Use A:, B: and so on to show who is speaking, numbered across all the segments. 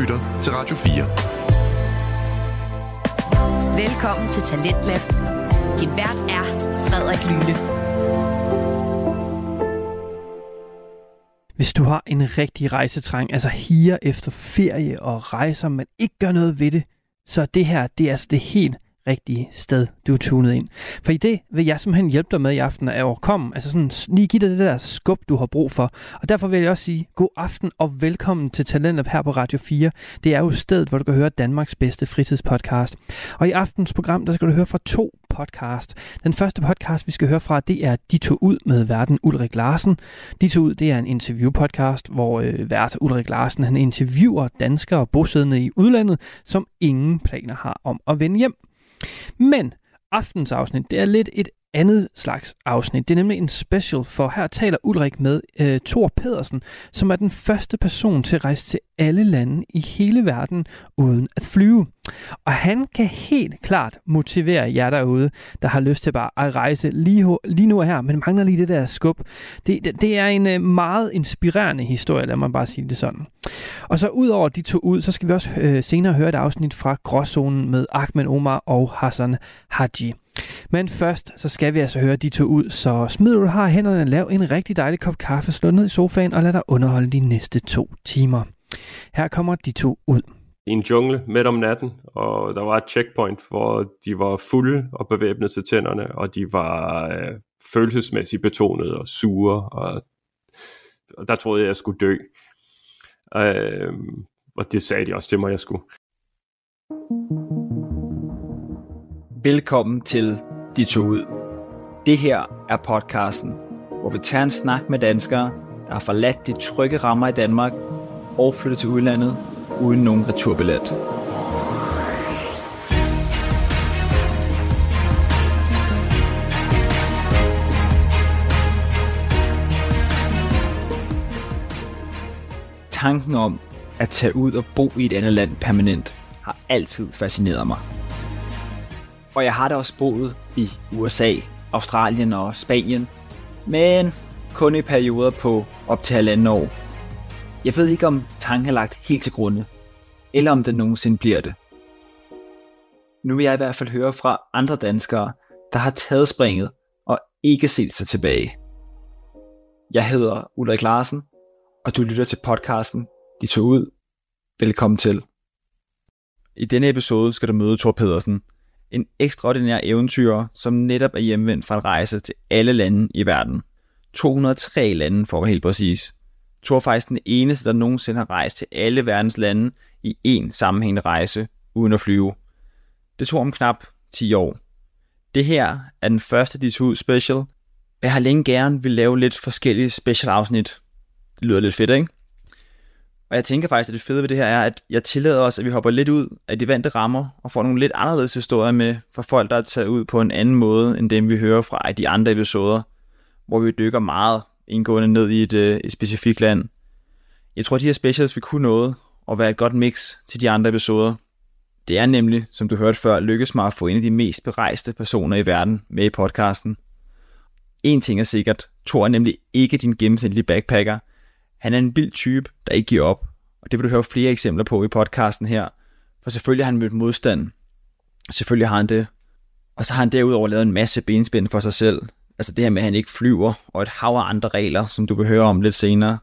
A: lytter til Radio
B: 4. Velkommen til Talentlab. Din vært er Frederik Lyne.
C: Hvis du har en rigtig rejsetræng, altså higer efter ferie og rejser, men ikke gør noget ved det, så det her, det er altså det helt rigtige sted, du er tunet ind. For i det vil jeg simpelthen hjælpe dig med i aften at overkomme, altså sådan lige give dig det der skub, du har brug for. Og derfor vil jeg også sige, god aften og velkommen til Talentlab her på Radio 4. Det er jo stedet, hvor du kan høre Danmarks bedste fritidspodcast. Og i aftens program, der skal du høre fra to podcast. Den første podcast, vi skal høre fra, det er De tog ud med verden Ulrik Larsen. De tog ud, det er en interviewpodcast, hvor øh, vært Ulrik Larsen han interviewer danskere bosiddende i udlandet, som ingen planer har om at vende hjem. Men aftens afsnit, det er lidt et andet slags afsnit. Det er nemlig en special, for her taler Ulrik med øh, Thor Pedersen, som er den første person til at rejse til alle lande i hele verden uden at flyve. Og han kan helt klart motivere jer derude, der har lyst til bare at rejse lige, lige nu og her, men mangler lige det der skub. Det, det, det er en øh, meget inspirerende historie, lad mig bare sige det sådan. Og så ud over de to ud, så skal vi også øh, senere høre et afsnit fra Gråzonen med Ahmed Omar og Hassan Haji. Men først, så skal vi altså høre de to ud, så smid du har hænderne, lav en rigtig dejlig kop kaffe, slå ned i sofaen og lad dig underholde de næste to timer. Her kommer de to ud.
D: I en jungle midt om natten, og der var et checkpoint, hvor de var fulde og bevæbnet til tænderne, og de var øh, følelsesmæssigt betonet og sure, og, og der troede jeg, jeg skulle dø. Øh, og det sagde de også til mig, jeg skulle.
E: Velkommen til De To Ud. Det her er podcasten, hvor vi tager en snak med danskere, der har forladt de trygge rammer i Danmark og flyttet til udlandet uden nogen returbillet. Tanken om at tage ud og bo i et andet land permanent har altid fascineret mig. Og jeg har da også boet i USA, Australien og Spanien, men kun i perioder på op til halvanden år. Jeg ved ikke, om tanken er lagt helt til grunde, eller om den nogensinde bliver det. Nu vil jeg i hvert fald høre fra andre danskere, der har taget springet og ikke set sig tilbage. Jeg hedder Ulrik Larsen, og du lytter til podcasten De tog ud. Velkommen til. I denne episode skal du møde Thor Pedersen, en ekstraordinær eventyr, som netop er hjemvendt fra en rejse til alle lande i verden. 203 lande for at være helt præcis. Thor er faktisk den eneste, der nogensinde har rejst til alle verdens lande i én sammenhængende rejse, uden at flyve. Det tog om knap 10 år. Det her er den første de ud special. Jeg har længe gerne vil lave lidt forskellige special afsnit. Det lyder lidt fedt, ikke? Og jeg tænker faktisk, at det fede ved det her er, at jeg tillader os, at vi hopper lidt ud af de vante rammer og får nogle lidt anderledes historier med fra folk, der er taget ud på en anden måde, end dem vi hører fra i de andre episoder, hvor vi dykker meget indgående ned i et, øh, et specifikt land. Jeg tror, at de her specials vil kunne noget og være et godt mix til de andre episoder. Det er nemlig, som du hørte før, lykkes mig at få en af de mest berejste personer i verden med i podcasten. En ting er sikkert, Thor er nemlig ikke din gennemsnitlige backpacker – han er en vild type, der ikke giver op, og det vil du høre flere eksempler på i podcasten her. For selvfølgelig har han mødt modstand. Selvfølgelig har han det. Og så har han derudover lavet en masse benspænd for sig selv. Altså det her med, at han ikke flyver, og et hav af andre regler, som du vil høre om lidt senere.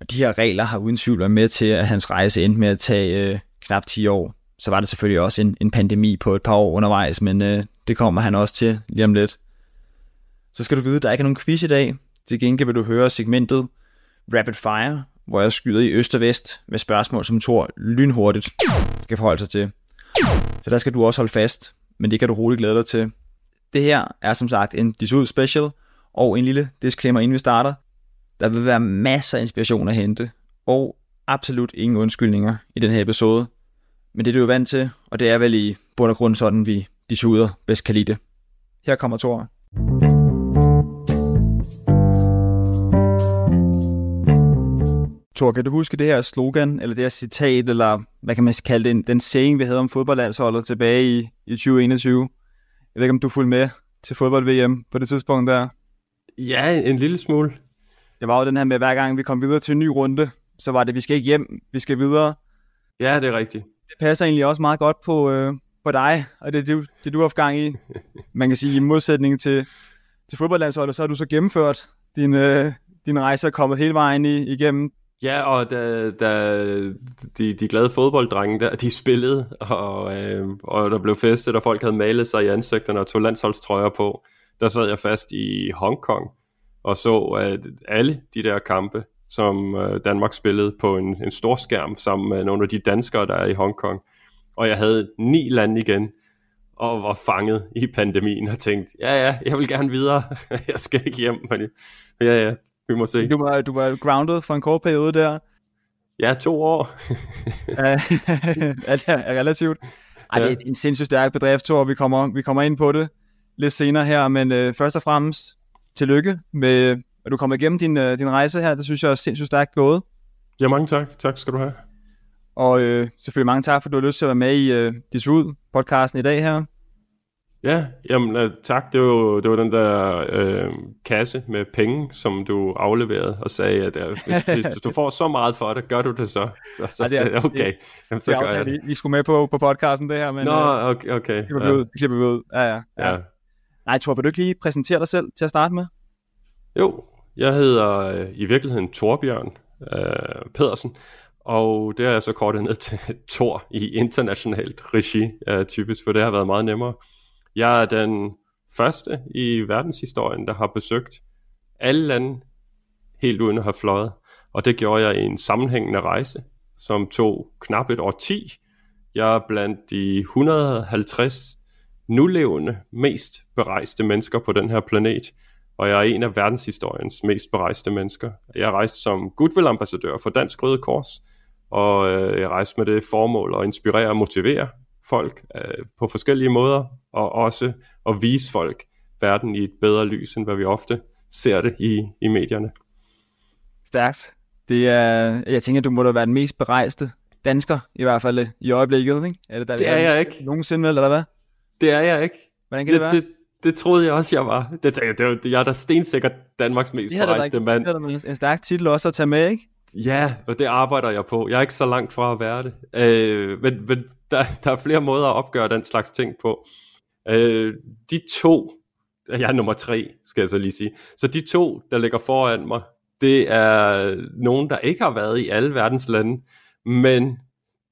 E: Og de her regler har uden tvivl været med til, at hans rejse endte med at tage øh, knap 10 år. Så var det selvfølgelig også en, en pandemi på et par år undervejs, men øh, det kommer han også til lige om lidt. Så skal du vide, at der ikke er nogen quiz i dag. Til gengæld vil du høre segmentet rapid fire, hvor jeg skyder i øst og vest med spørgsmål, som Thor lynhurtigt skal forholde sig til. Så der skal du også holde fast, men det kan du roligt glæde dig til. Det her er som sagt en Disud Special, og en lille disclaimer inden vi starter. Der vil være masser af inspiration at hente, og absolut ingen undskyldninger i den her episode. Men det er du jo vant til, og det er vel i bund og grund sådan, vi Disuder bedst kan lide det. Her kommer Thor. Thor, kan du huske det her slogan, eller det her citat, eller hvad kan man kalde det, den saying, vi havde om fodboldlandsholdet tilbage i, i 2021? Jeg ved ikke, om du fulgte med til fodbold-VM på det tidspunkt der?
D: Ja, en lille smule.
E: Det var jo den her med, at hver gang vi kom videre til en ny runde, så var det, vi skal ikke hjem, vi skal videre.
D: Ja, det er rigtigt.
E: Det passer egentlig også meget godt på, øh, på dig, og det er det, det, du har haft gang i. Man kan sige, i modsætning til, til fodboldlandsholdet, så har du så gennemført din, øh, din rejse og kommet hele vejen i, igennem.
D: Ja, og da, da de, de glade fodbolddrenge der, de spillede, og, øh, og der blev festet, og folk havde malet sig i ansigterne og tog landsholdstrøjer på, der sad jeg fast i Hongkong og så at alle de der kampe, som øh, Danmark spillede på en, en stor skærm sammen med nogle af de danskere, der er i Hongkong. Og jeg havde ni lande igen, og var fanget i pandemien og tænkte, ja ja, jeg vil gerne videre, jeg skal ikke hjem, men ja ja, vi må se.
E: Du var, du var grounded for en kort periode der.
D: Ja, to år.
E: Alt er relativt. Ej, det er en sindssygt stærk bedrift, Thor. Vi kommer, vi kommer ind på det lidt senere her, men øh, først og fremmest tillykke med, at du kommer igennem din, øh, din rejse her. Det synes jeg er sindssygt stærkt gået.
D: Ja, mange tak. Tak skal du have.
E: Og øh, selvfølgelig mange tak, for du har lyst til at være med i øh, Disrud podcasten i dag her.
D: Ja, jamen uh, tak. Det var, det var den der øh, kasse med penge, som du afleverede og sagde, at uh, hvis, hvis du får så meget for det, gør du det så. Så, så ja, det er, sagde jeg, okay,
E: jamen, så det gør jeg det. Vi skulle med på, på podcasten det her, men
D: Nå, okay, okay.
E: Det vi ud. Det ud. Ja, ja. ja. ja. Nej, Thor, vil du ikke lige præsentere dig selv til at starte med?
D: Jo, jeg hedder øh, i virkeligheden Torbjørn øh, Pedersen, og det er jeg så kortet ned til Tor i internationalt regi, øh, typisk, for det har været meget nemmere. Jeg er den første i verdenshistorien, der har besøgt alle lande helt uden at have fløjet, og det gjorde jeg i en sammenhængende rejse, som tog knap et år 10. Jeg er blandt de 150 nulevende mest berejste mennesker på den her planet, og jeg er en af verdenshistoriens mest berejste mennesker. Jeg rejste som Goodwill-ambassadør for Dansk Røde Kors, og øh, jeg rejste med det formål at inspirere og motivere folk øh, på forskellige måder, og også at vise folk verden i et bedre lys, end hvad vi ofte ser det i, i medierne.
E: Stærkt. Det er, jeg tænker, du må da være den mest berejste dansker, i hvert fald i øjeblikket, ikke?
D: Er det, der, det er jeg ikke.
E: Nogensinde, eller hvad?
D: Det er jeg ikke.
E: Hvordan kan det, det være?
D: Det, det troede jeg også, jeg var. Det, det, det, det, jeg er da stensikkert Danmarks mest det berejste mand.
E: Det er da en stærk titel også at tage med, ikke?
D: Ja, og det arbejder jeg på. Jeg er ikke så langt fra at være det. Øh, men men der, der er flere måder at opgøre den slags ting på. Øh, de to, jeg er nummer tre, skal jeg så lige sige. Så de to, der ligger foran mig, det er nogen, der ikke har været i alle verdens lande, men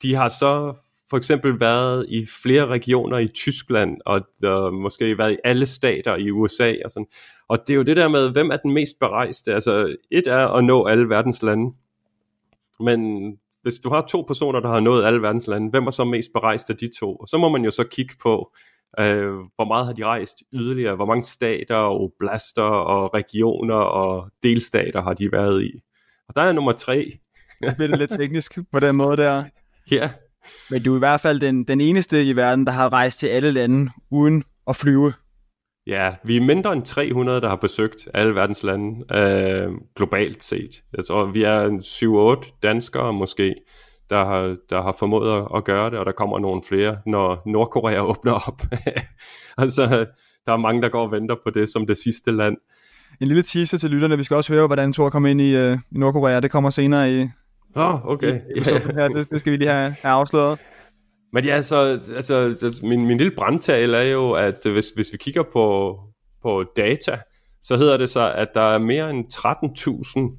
D: de har så for eksempel været i flere regioner i Tyskland, og der måske været i alle stater i USA og sådan. Og det er jo det der med, hvem er den mest berejste? Altså, et er at nå alle verdens lande, men hvis du har to personer, der har nået alle verdens lande, hvem er så mest berejst af de to? Og så må man jo så kigge på, øh, hvor meget har de rejst yderligere, hvor mange stater og oblaster og regioner og delstater har de været i. Og der er nummer tre.
E: Så bliver det lidt teknisk på den måde der.
D: Ja.
E: Men du er i hvert fald den, den eneste i verden, der har rejst til alle lande uden at flyve.
D: Ja, vi er mindre end 300, der har besøgt alle verdens lande øh, globalt set. Jeg tror, vi er 7-8 danskere måske, der har, der har formået at gøre det, og der kommer nogle flere, når Nordkorea åbner op. altså, der er mange, der går og venter på det som det sidste land.
E: En lille teaser til lytterne. Vi skal også høre, hvordan Thor kom ind i, uh, i Nordkorea. Det kommer senere i...
D: Åh, oh, okay.
E: I, her. Det, det skal vi lige have, have afsløret.
D: Men ja, så, altså, min, min lille brandtal er jo, at hvis, hvis vi kigger på, på data, så hedder det så, at der er mere end 13.000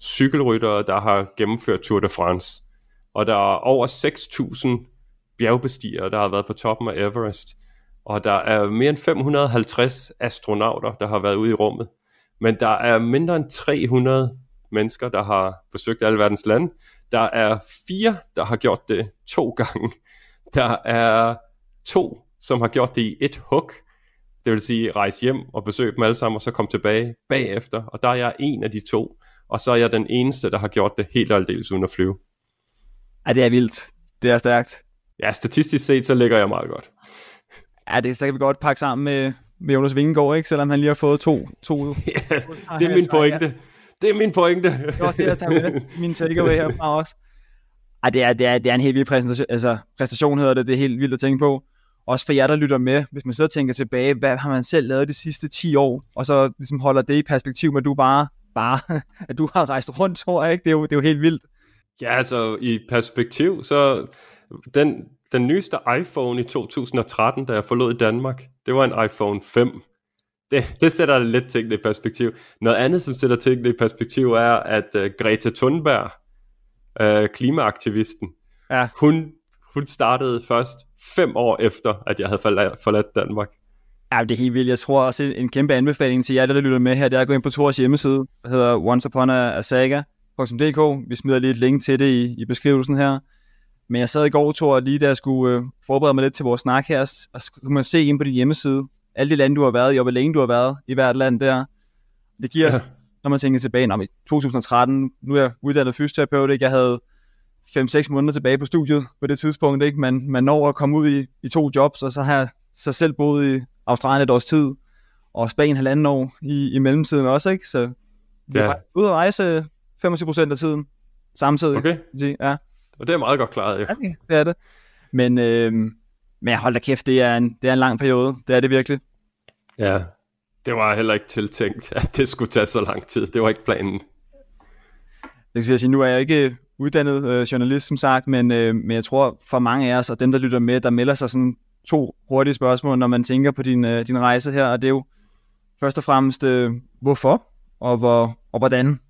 D: cykelryttere, der har gennemført Tour de France. Og der er over 6.000 bjergbestigere, der har været på toppen af Everest. Og der er mere end 550 astronauter, der har været ude i rummet. Men der er mindre end 300 mennesker, der har besøgt alle verdens lande. Der er fire, der har gjort det to gange. Der er to, som har gjort det i et hug. Det vil sige rejse hjem og besøge dem alle sammen, og så komme tilbage bagefter. Og der er jeg en af de to. Og så er jeg den eneste, der har gjort det helt aldeles uden at flyve.
E: Ja, det er vildt. Det er stærkt.
D: Ja, statistisk set, så ligger jeg meget godt.
E: Ja, det så kan vi godt pakke sammen med, med Jonas Vingegaard, ikke? Selvom han lige har fået to. to
D: ja, det er min pointe. Det er min pointe.
E: Det er også det, jeg tager med. Min takeaway herfra også. Ej, det er, det, er, det er en helt vild præstation, altså præstation hedder det, det er helt vildt at tænke på. Også for jer, der lytter med, hvis man sidder og tænker tilbage, hvad har man selv lavet de sidste 10 år, og så ligesom holder det i perspektiv med, at du bare, bare, at du har rejst rundt, tror jeg ikke, det er jo, det er jo helt vildt.
D: Ja, altså i perspektiv, så den, den nyeste iPhone i 2013, da jeg forlod Danmark, det var en iPhone 5. Det, det sætter lidt tingene i perspektiv. Noget andet, som sætter tingene i perspektiv, er, at uh, Greta Thunberg, uh, klimaaktivisten, ja. hun, hun startede først fem år efter, at jeg havde forladt, Danmark.
E: Ja, det er helt vildt. Jeg tror også, en kæmpe anbefaling til jer, der lytter med her, det er at gå ind på Tors hjemmeside, der hedder onceupon Vi smider lige et link til det i, i beskrivelsen her. Men jeg sad i går, Thor, lige da jeg skulle øh, forberede mig lidt til vores snak her, og så kunne man se ind på din hjemmeside, alle de lande, du har været i, og hvor længe du har været i hvert land der. Det giver, ja. Når man tænker tilbage, i 2013, nu er jeg uddannet fysioterapeut, ikke? jeg havde 5-6 måneder tilbage på studiet på det tidspunkt, ikke? Man, man når at komme ud i, i to jobs, og så har jeg så selv boet i Australien et års tid, og Spanien halvanden år i, i mellemtiden også, ikke? Så vi ja. er ude at rejse 25% af tiden samtidig.
D: Okay.
E: Sige. Ja.
D: Og det er meget godt klaret,
E: ja. Okay, det er det. Men, øh, men hold da kæft, det er, en, det er en lang periode. Det er det virkelig.
D: Ja, det var heller ikke tiltænkt, at det skulle tage så lang tid. Det var ikke planen.
E: Det vil sige, nu er jeg ikke uddannet øh, journalist, som sagt, men, øh, men jeg tror for mange af os, og dem, der lytter med, der melder sig sådan to hurtige spørgsmål, når man tænker på din, øh, din rejse her, og det er jo først og fremmest, øh, hvorfor og, hvor, og hvordan.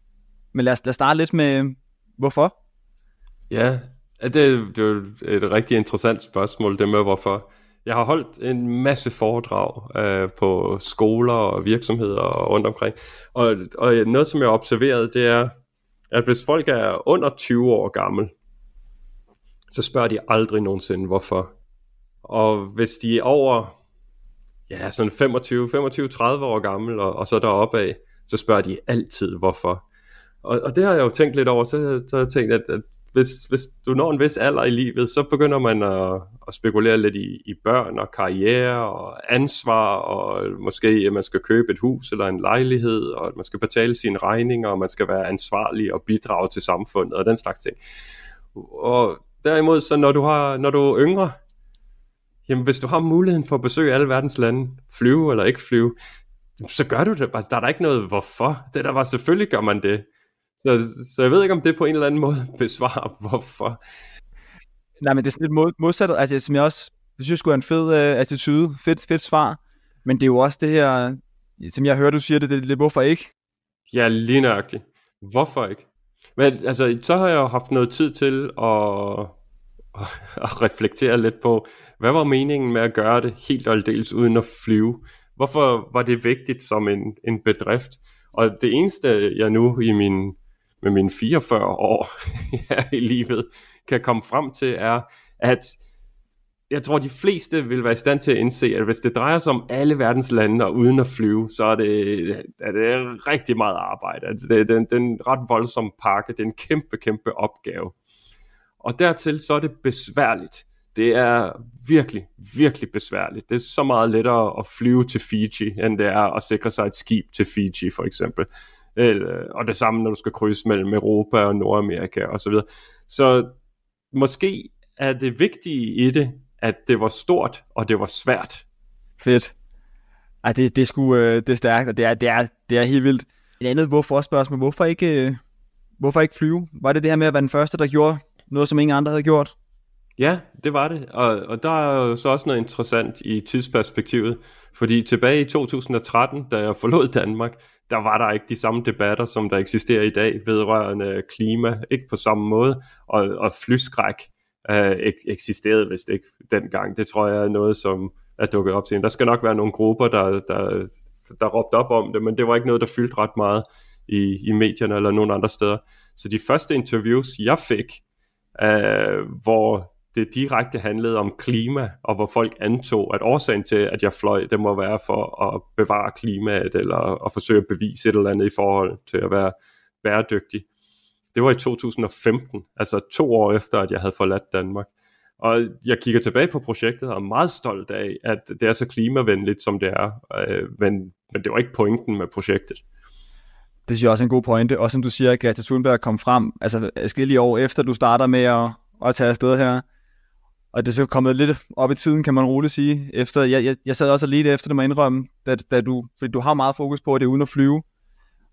E: Men lad os, lad os starte lidt med, hvorfor?
D: Ja, det, det er jo et rigtig interessant spørgsmål, det med hvorfor. Jeg har holdt en masse foredrag øh, på skoler og virksomheder og rundt omkring. Og, og noget, som jeg har observeret, det er, at hvis folk er under 20 år gammel, så spørger de aldrig nogensinde, hvorfor. Og hvis de er over ja, sådan 25, 25 30 år gammel, og, og så deroppe af, så spørger de altid, hvorfor. Og, og det har jeg jo tænkt lidt over, så, så har jeg tænkt, at, at hvis, hvis du når en vis alder i livet, så begynder man at, at spekulere lidt i, i børn og karriere og ansvar, og måske at man skal købe et hus eller en lejlighed, og at man skal betale sine regninger, og man skal være ansvarlig og bidrage til samfundet og den slags ting. Og derimod, så når du, har, når du er yngre, jamen hvis du har muligheden for at besøge alle verdens lande, flyve eller ikke flyve, så gør du det bare. Der er der ikke noget hvorfor. Det der var, selvfølgelig gør man det. Så, så jeg ved ikke, om det på en eller anden måde besvarer, hvorfor.
E: Nej, men det er sådan lidt mod, modsat, altså som jeg også, det synes jeg skulle en fed uh, attitude, fedt, fedt svar, men det er jo også det her, som jeg hører, du siger det, det er lidt, hvorfor ikke?
D: Ja, lige nøjagtigt. Hvorfor ikke? Men altså, så har jeg jo haft noget tid til at, at, at reflektere lidt på, hvad var meningen med at gøre det helt og aldeles uden at flyve? Hvorfor var det vigtigt som en, en bedrift? Og det eneste, jeg nu i min med mine 44 år her i livet kan komme frem til, er, at jeg tror, de fleste vil være i stand til at indse, at hvis det drejer sig om alle verdens lande og uden at flyve, så er det, er det rigtig meget arbejde. Altså det, det, det er en ret voldsom pakke. Det er en kæmpe, kæmpe opgave. Og dertil så er det besværligt. Det er virkelig, virkelig besværligt. Det er så meget lettere at flyve til Fiji, end det er at sikre sig et skib til Fiji, for eksempel. Øh, og det samme, når du skal krydse mellem Europa og Nordamerika osv. Så, videre. så måske er det vigtige i det, at det var stort, og det var svært.
E: Fedt. Ej, det, det, er sgu, øh, det er stærkt, og det er, det, er, det er helt vildt. Et andet hvorfor spørgsmål, hvorfor ikke, øh, hvorfor ikke flyve? Var det det her med at være den første, der gjorde noget, som ingen andre havde gjort?
D: Ja, det var det. Og, og der er jo så også noget interessant i tidsperspektivet. Fordi tilbage i 2013, da jeg forlod Danmark, der var der ikke de samme debatter, som der eksisterer i dag vedrørende klima, ikke på samme måde, og, og flyskræk øh, eksisterede vist ikke dengang. Det tror jeg er noget, som er dukket op til. Der skal nok være nogle grupper, der, der, der råbte op om det, men det var ikke noget, der fyldte ret meget i, i medierne eller nogen andre steder. Så de første interviews, jeg fik, øh, hvor det direkte handlede om klima, og hvor folk antog, at årsagen til, at jeg fløj, det må være for at bevare klimaet, eller at forsøge at bevise et eller andet i forhold til at være bæredygtig. Det var i 2015, altså to år efter, at jeg havde forladt Danmark. Og jeg kigger tilbage på projektet og er meget stolt af, at det er så klimavenligt, som det er. Øh, men, men det var ikke pointen med projektet.
E: Det synes jeg også er en god pointe. Også som du siger, at Greta Thunberg kom frem, altså forskellige år efter du starter med at, at tage afsted her. Og det er så kommet lidt op i tiden, kan man roligt sige. Efter, jeg, jeg, jeg sad også lige efter det, må indrømme, da, da du, fordi du har meget fokus på, at det er uden at flyve.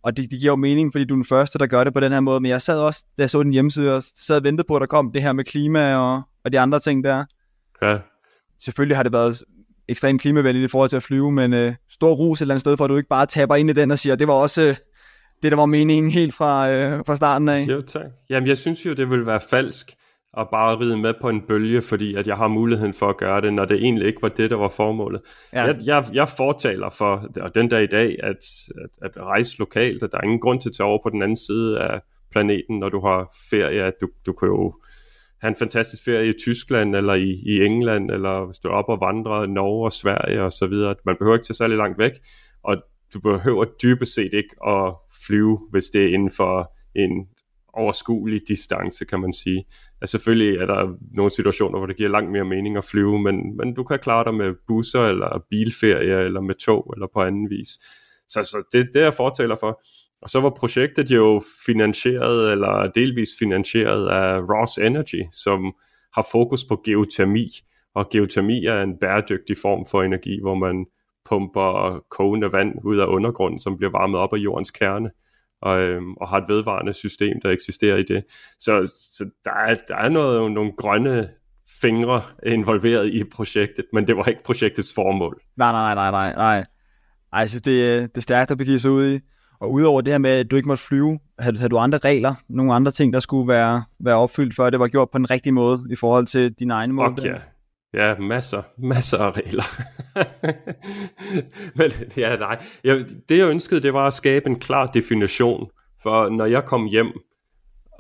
E: og det, det giver jo mening, fordi du er den første, der gør det på den her måde, men jeg sad også, da jeg så den hjemmeside, og sad og ventede på, at der kom det her med klima og, og de andre ting der.
D: Ja.
E: Selvfølgelig har det været ekstremt klimavenligt i forhold til at flyve, men øh, stor rus et eller andet sted, for at du ikke bare taber ind i den og siger, det var også øh, det, der var meningen helt fra, øh, fra starten af.
D: Jo, tak. Jamen, jeg synes jo, det vil være falsk at bare ride med på en bølge, fordi at jeg har muligheden for at gøre det, når det egentlig ikke var det, der var formålet. Ja. Jeg, jeg, jeg fortaler for, og den der i dag, at, at, at rejse lokalt, at der er ingen grund til at tage over på den anden side af planeten, når du har ferie, at du, du kan jo have en fantastisk ferie i Tyskland, eller i, i England, eller hvis du er oppe og vandrer i Norge og Sverige og så videre. Man behøver ikke tage særlig langt væk, og du behøver dybest set ikke at flyve, hvis det er inden for en overskuelig distance, kan man sige at selvfølgelig er der nogle situationer, hvor det giver langt mere mening at flyve, men, men du kan klare dig med busser, eller bilferie, eller med tog, eller på anden vis. Så, så det, det er jeg fortaler for. Og så var projektet jo finansieret, eller delvis finansieret af Ross Energy, som har fokus på geotermi. Og geotermi er en bæredygtig form for energi, hvor man pumper kogende vand ud af undergrunden, som bliver varmet op af jordens kerne og, øhm, og har et vedvarende system, der eksisterer i det. Så, så der, er, der er noget, nogle grønne fingre involveret i projektet, men det var ikke projektets formål.
E: Nej, nej, nej, nej, nej. Ej, jeg synes, det, det er stærkt at begive sig ud i. Og udover det her med, at du ikke måtte flyve, havde, havde du andre regler, nogle andre ting, der skulle være, være opfyldt, før det var gjort på den rigtige måde i forhold til din egen måde?
D: Okay, ja. Ja, masser, masser af regler. Men ja, nej. Jeg, det jeg ønskede, det var at skabe en klar definition. For når jeg kom hjem,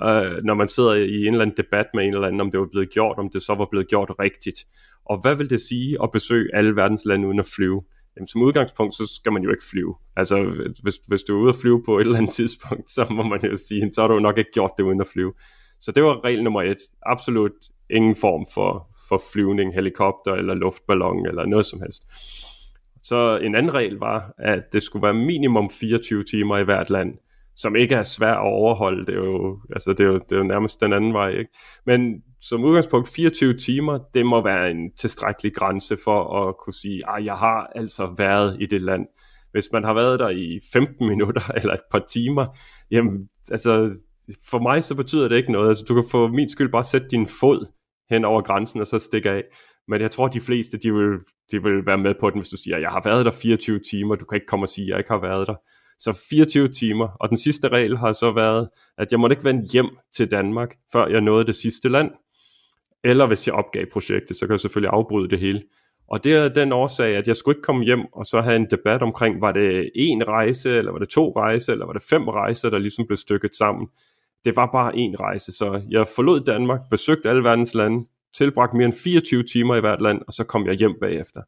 D: øh, når man sidder i en eller anden debat med en eller anden, om det var blevet gjort, om det så var blevet gjort rigtigt. Og hvad vil det sige at besøge alle verdens lande uden at flyve? Jamen, som udgangspunkt, så skal man jo ikke flyve. Altså, hvis, hvis du er ude at flyve på et eller andet tidspunkt, så må man jo sige, så har du nok ikke gjort det uden at flyve. Så det var regel nummer et. Absolut ingen form for, for flyvning, helikopter eller luftballon eller noget som helst. Så en anden regel var, at det skulle være minimum 24 timer i hvert land, som ikke er svært at overholde. Det er jo, altså det er jo, det er jo nærmest den anden vej. Ikke? Men som udgangspunkt 24 timer, det må være en tilstrækkelig grænse for at kunne sige, at ah, jeg har altså været i det land. Hvis man har været der i 15 minutter eller et par timer, jamen altså for mig så betyder det ikke noget. Altså, du kan for min skyld bare sætte din fod hen over grænsen og så stikke af. Men jeg tror, at de fleste, de vil, de vil være med på den, hvis du siger, jeg har været der 24 timer, du kan ikke komme og sige, at jeg ikke har været der. Så 24 timer, og den sidste regel har så været, at jeg måtte ikke vende hjem til Danmark, før jeg nåede det sidste land. Eller hvis jeg opgav projektet, så kan jeg selvfølgelig afbryde det hele. Og det er den årsag, at jeg skulle ikke komme hjem og så have en debat omkring, var det en rejse, eller var det to rejser, eller var det fem rejser, der ligesom blev stykket sammen det var bare en rejse, så jeg forlod Danmark, besøgte alle verdens lande, tilbragte mere end 24 timer i hvert land, og så kom jeg hjem bagefter.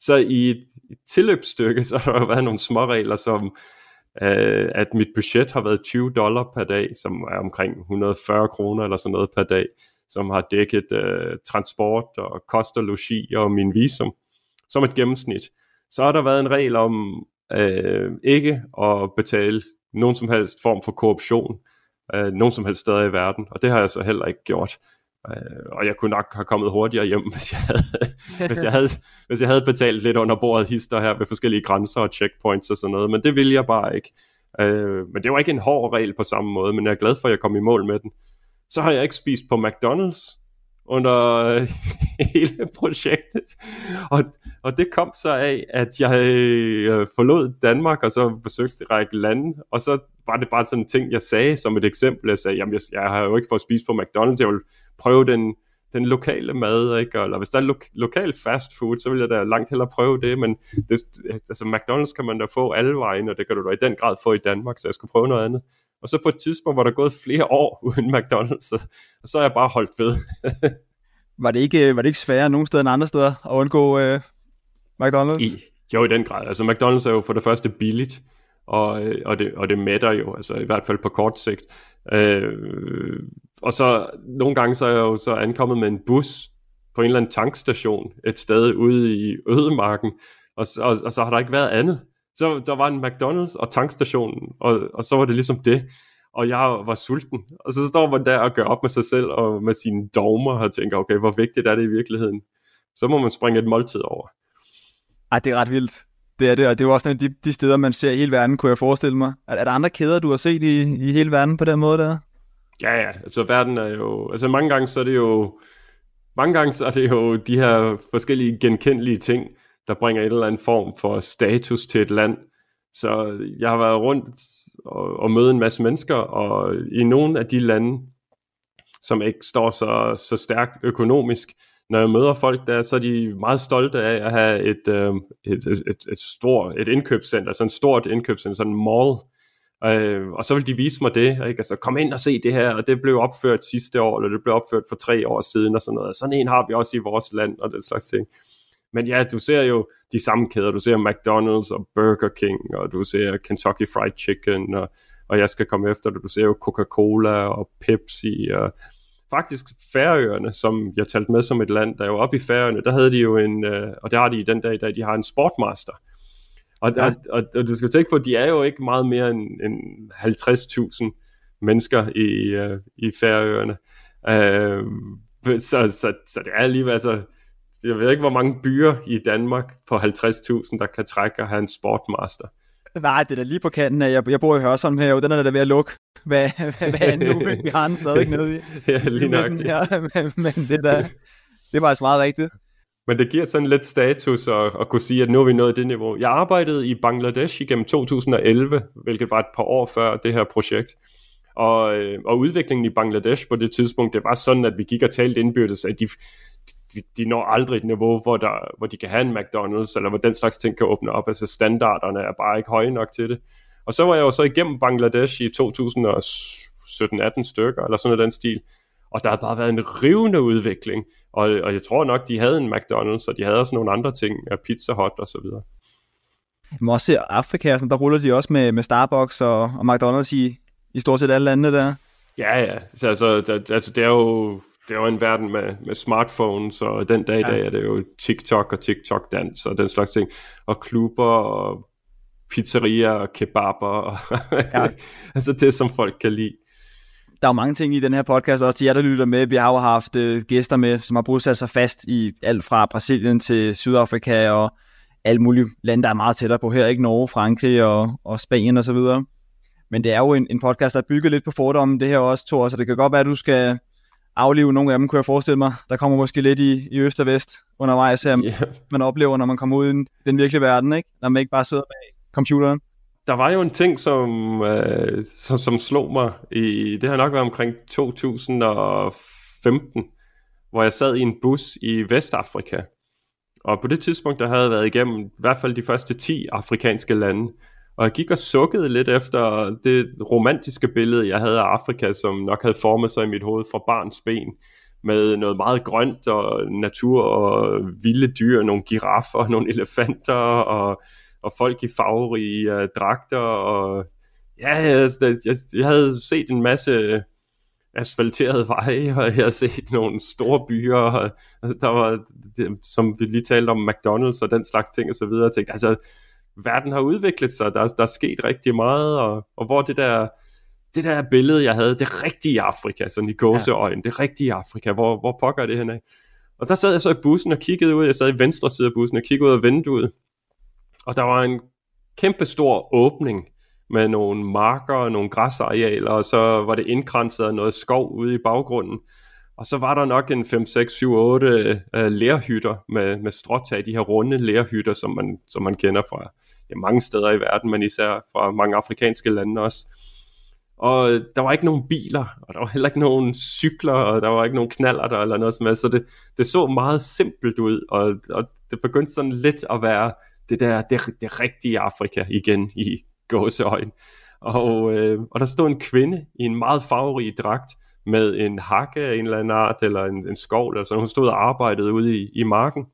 D: Så i et, tilløbsstykke, så har der været nogle små regler, som øh, at mit budget har været 20 dollar per dag, som er omkring 140 kroner eller sådan noget per dag, som har dækket øh, transport og kost og logi og min visum, som et gennemsnit. Så har der været en regel om øh, ikke at betale nogen som helst form for korruption øh, nogen som helst steder i verden, og det har jeg så heller ikke gjort. Øh, og jeg kunne nok have kommet hurtigere hjem, hvis jeg havde, hvis jeg havde, hvis jeg havde betalt lidt under bordet hister her ved forskellige grænser og checkpoints og sådan noget, men det ville jeg bare ikke. Øh, men det var ikke en hård regel på samme måde, men jeg er glad for, at jeg kom i mål med den. Så har jeg ikke spist på McDonald's under øh, hele projektet. Og, og det kom så af, at jeg øh, forlod Danmark og så besøgte en række lande, og så var det bare sådan en ting, jeg sagde som et eksempel. Jeg sagde, jamen jeg, jeg har jo ikke fået spist på McDonald's, jeg vil prøve den, den lokale mad, ikke? eller hvis der er lo- lokal fast food, så vil jeg da langt hellere prøve det, men det, altså McDonald's kan man da få alle vejen, og det kan du da i den grad få i Danmark, så jeg skulle prøve noget andet. Og så på et tidspunkt var der gået flere år uden McDonald's, og, og så er jeg bare holdt ved.
E: var, det ikke, var det ikke sværere nogen steder end andre steder at undgå uh, McDonald's?
D: I, jo, i den grad. Altså McDonald's er jo for det første billigt, og, øh, og, det, og det mætter jo, altså i hvert fald på kort sigt. Øh, og så nogle gange så er jeg jo så ankommet med en bus på en eller anden tankstation et sted ude i ødemarken, og, og, og så har der ikke været andet. Så der var en McDonald's og tankstationen, og, og så var det ligesom det. Og jeg var sulten. Og så står man der og gør op med sig selv og med sine dogmer og tænker, okay, hvor vigtigt er det i virkeligheden? Så må man springe et måltid over.
E: Ej, det er ret vildt. Det er det, og det er jo også de, de steder, man ser i hele verden, kunne jeg forestille mig. Er, er der andre kæder, du har set i, i hele verden på den måde der?
D: Ja, ja, altså verden er jo, altså mange gange så er det jo, mange gange så er det jo de her forskellige genkendelige ting, der bringer en eller anden form for status til et land. Så jeg har været rundt og, og møde en masse mennesker, og i nogle af de lande, som ikke står så, så stærkt økonomisk, når jeg møder folk der, så er de meget stolte af at have et, øh, et, et, et, et stort et indkøbscenter, sådan et stort indkøbscenter, sådan en mall. Øh, og så vil de vise mig det, ikke? Altså, kom ind og se det her, og det blev opført sidste år, eller det blev opført for tre år siden, og sådan noget. Sådan en har vi også i vores land, og den slags ting. Men ja, du ser jo de samme kæder. Du ser McDonald's og Burger King, og du ser Kentucky Fried Chicken, og, og jeg skal komme efter det. Du ser jo Coca-Cola og Pepsi, og faktisk Færøerne, som jeg talte med som et land, der er jo oppe i Færøerne, der havde de jo en, øh, og det har de i den dag i dag, de har en sportmaster. Og, ja. og, og, og du skal tænke på, at de er jo ikke meget mere end, end 50.000 mennesker i, øh, i Færøerne. Øh, så, så, så det er alligevel, altså, jeg ved ikke, hvor mange byer i Danmark på 50.000, der kan trække og have en sportmaster.
E: Nej, det er da lige på kanten af. Jeg, jeg bor i Hørsholm her, og den er da ved at lukke. Hvad, hvad, hvad er nu? Vi har den stadig nede i.
D: ja, lige nok.
E: Ja, men, men det, der, det var altså meget rigtigt.
D: Men det giver sådan lidt status at, at kunne sige, at nu er vi nået det niveau. Jeg arbejdede i Bangladesh igennem 2011, hvilket var et par år før det her projekt. Og, øh, og udviklingen i Bangladesh på det tidspunkt, det var sådan, at vi gik og talte indbyrdes, at de, de, de når aldrig et niveau, hvor, der, hvor de kan have en McDonald's, eller hvor den slags ting kan åbne op. Altså standarderne er bare ikke høje nok til det. Og så var jeg jo så igennem Bangladesh i 2017-18 stykker, eller sådan noget den stil. Og der har bare været en rivende udvikling. Og, og jeg tror nok, de havde en McDonald's, og de havde også nogle andre ting, Pizza Hut og så videre.
E: Man også se Afrika, der ruller de også med, med Starbucks og, og McDonald's i, i stort set alle lande der.
D: Ja, ja. Så, altså, det, altså, det er jo det er jo en verden med, med smartphones, og den dag i dag er det jo TikTok og TikTok-dans og den slags ting, og klubber og pizzerier og kebaber, og ja. altså det, som folk kan lide.
E: Der er jo mange ting i den her podcast, også til jer, der lytter med. Vi har jo haft uh, gæster med, som har bosat sig fast i alt fra Brasilien til Sydafrika og alle mulige lande, der er meget tættere på her, ikke Norge, Frankrig og, og Spanien osv. Men det er jo en, en podcast, der er bygget lidt på fordommen, det her også, Thor, så det kan godt være, at du skal aflive nogle af dem, kunne jeg forestille mig. Der kommer måske lidt i, i øst og vest undervejs, her, yeah. man oplever, når man kommer ud i den virkelige verden, ikke? når man ikke bare sidder bag computeren.
D: Der var jo en ting, som, øh, som, som slog mig, i, det har nok været omkring 2015, hvor jeg sad i en bus i Vestafrika. Og på det tidspunkt, der havde jeg været igennem i hvert fald de første 10 afrikanske lande. Og jeg gik og sukkede lidt efter det romantiske billede, jeg havde af Afrika, som nok havde formet sig i mit hoved fra barns ben. Med noget meget grønt og natur og vilde dyr, nogle giraffer, nogle elefanter og, og folk i farverige uh, dragter. Og ja, jeg, jeg, jeg havde set en masse asfalterede veje, og jeg har set nogle store byer, og der var, som vi lige talte om, McDonald's og den slags ting og så videre. Jeg tænkte, altså, verden har udviklet sig, der, der er sket rigtig meget, og, og hvor det der, det der billede, jeg havde, det rigtige Afrika, sådan i gåseøjne, ja. det rigtige Afrika, hvor, hvor pokker det henad? Og der sad jeg så i bussen og kiggede ud, jeg sad i venstre side af bussen og kiggede ud af vinduet, og der var en kæmpe stor åbning med nogle marker og nogle græsarealer, og så var det indkranset af noget skov ude i baggrunden. Og så var der nok en 5, 6, 7, 8 øh, lærhytter med, med stråtag, de her runde lærhytter, som man, som man kender fra ja, mange steder i verden, men især fra mange afrikanske lande også. Og øh, der var ikke nogen biler, og der var heller ikke nogen cykler, og der var ikke nogen knaller der eller noget som helst, så det, det så meget simpelt ud, og, og det begyndte sådan lidt at være det der, det, det rigtige Afrika igen i gåseøjne. Og, øh, og der stod en kvinde i en meget farverig dragt, med en hakke af en eller anden art, eller en, en skov, eller sådan. Hun stod og arbejdede ude i, i marken.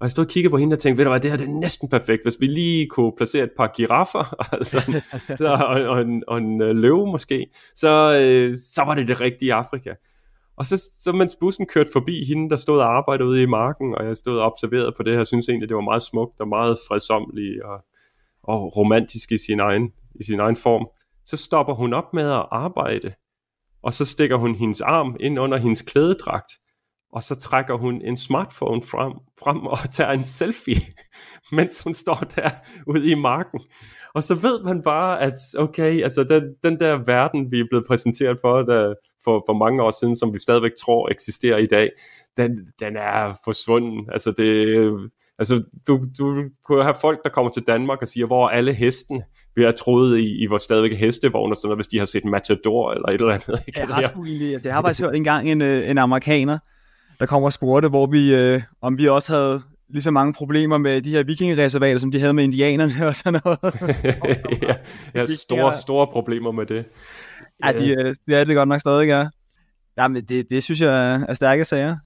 D: Og jeg stod og kiggede på hende og tænkte, ved du hvad, det her det er næsten perfekt, hvis vi lige kunne placere et par giraffer, altså, og, og, en, og en øh, løve måske, så, øh, så var det det rigtige Afrika. Og så, så mens bussen kørte forbi hende, der stod og arbejdede ude i marken, og jeg stod og observerede på det her, synes egentlig, det var meget smukt og meget fredsomligt og, og romantisk i sin, egen, i sin egen form. Så stopper hun op med at arbejde, og så stikker hun hendes arm ind under hendes klædedragt, og så trækker hun en smartphone frem, frem og tager en selfie, mens hun står der ude i marken. Og så ved man bare, at okay, altså den, den der verden, vi er blevet præsenteret for, der, for, for mange år siden, som vi stadigvæk tror eksisterer i dag, den, den er forsvunden. Altså, det, altså du, du kunne have folk, der kommer til Danmark og siger, hvor er alle hesten? Vi har troet i, i hvor stadigvæk hestevogne, sådan noget, hvis de har set Matador eller et eller andet.
E: Ikke? Jeg har sgu egentlig, jeg har faktisk hørt engang en, øh, en amerikaner, der kommer og spurgte, hvor vi, øh, om vi også havde lige så mange problemer med de her vikingereservater, som de havde med indianerne og sådan noget.
D: ja, ja store, store problemer med det.
E: Ja, de, øh, det er det godt nok stadig, ja. Jamen, det, det synes jeg er stærke sager.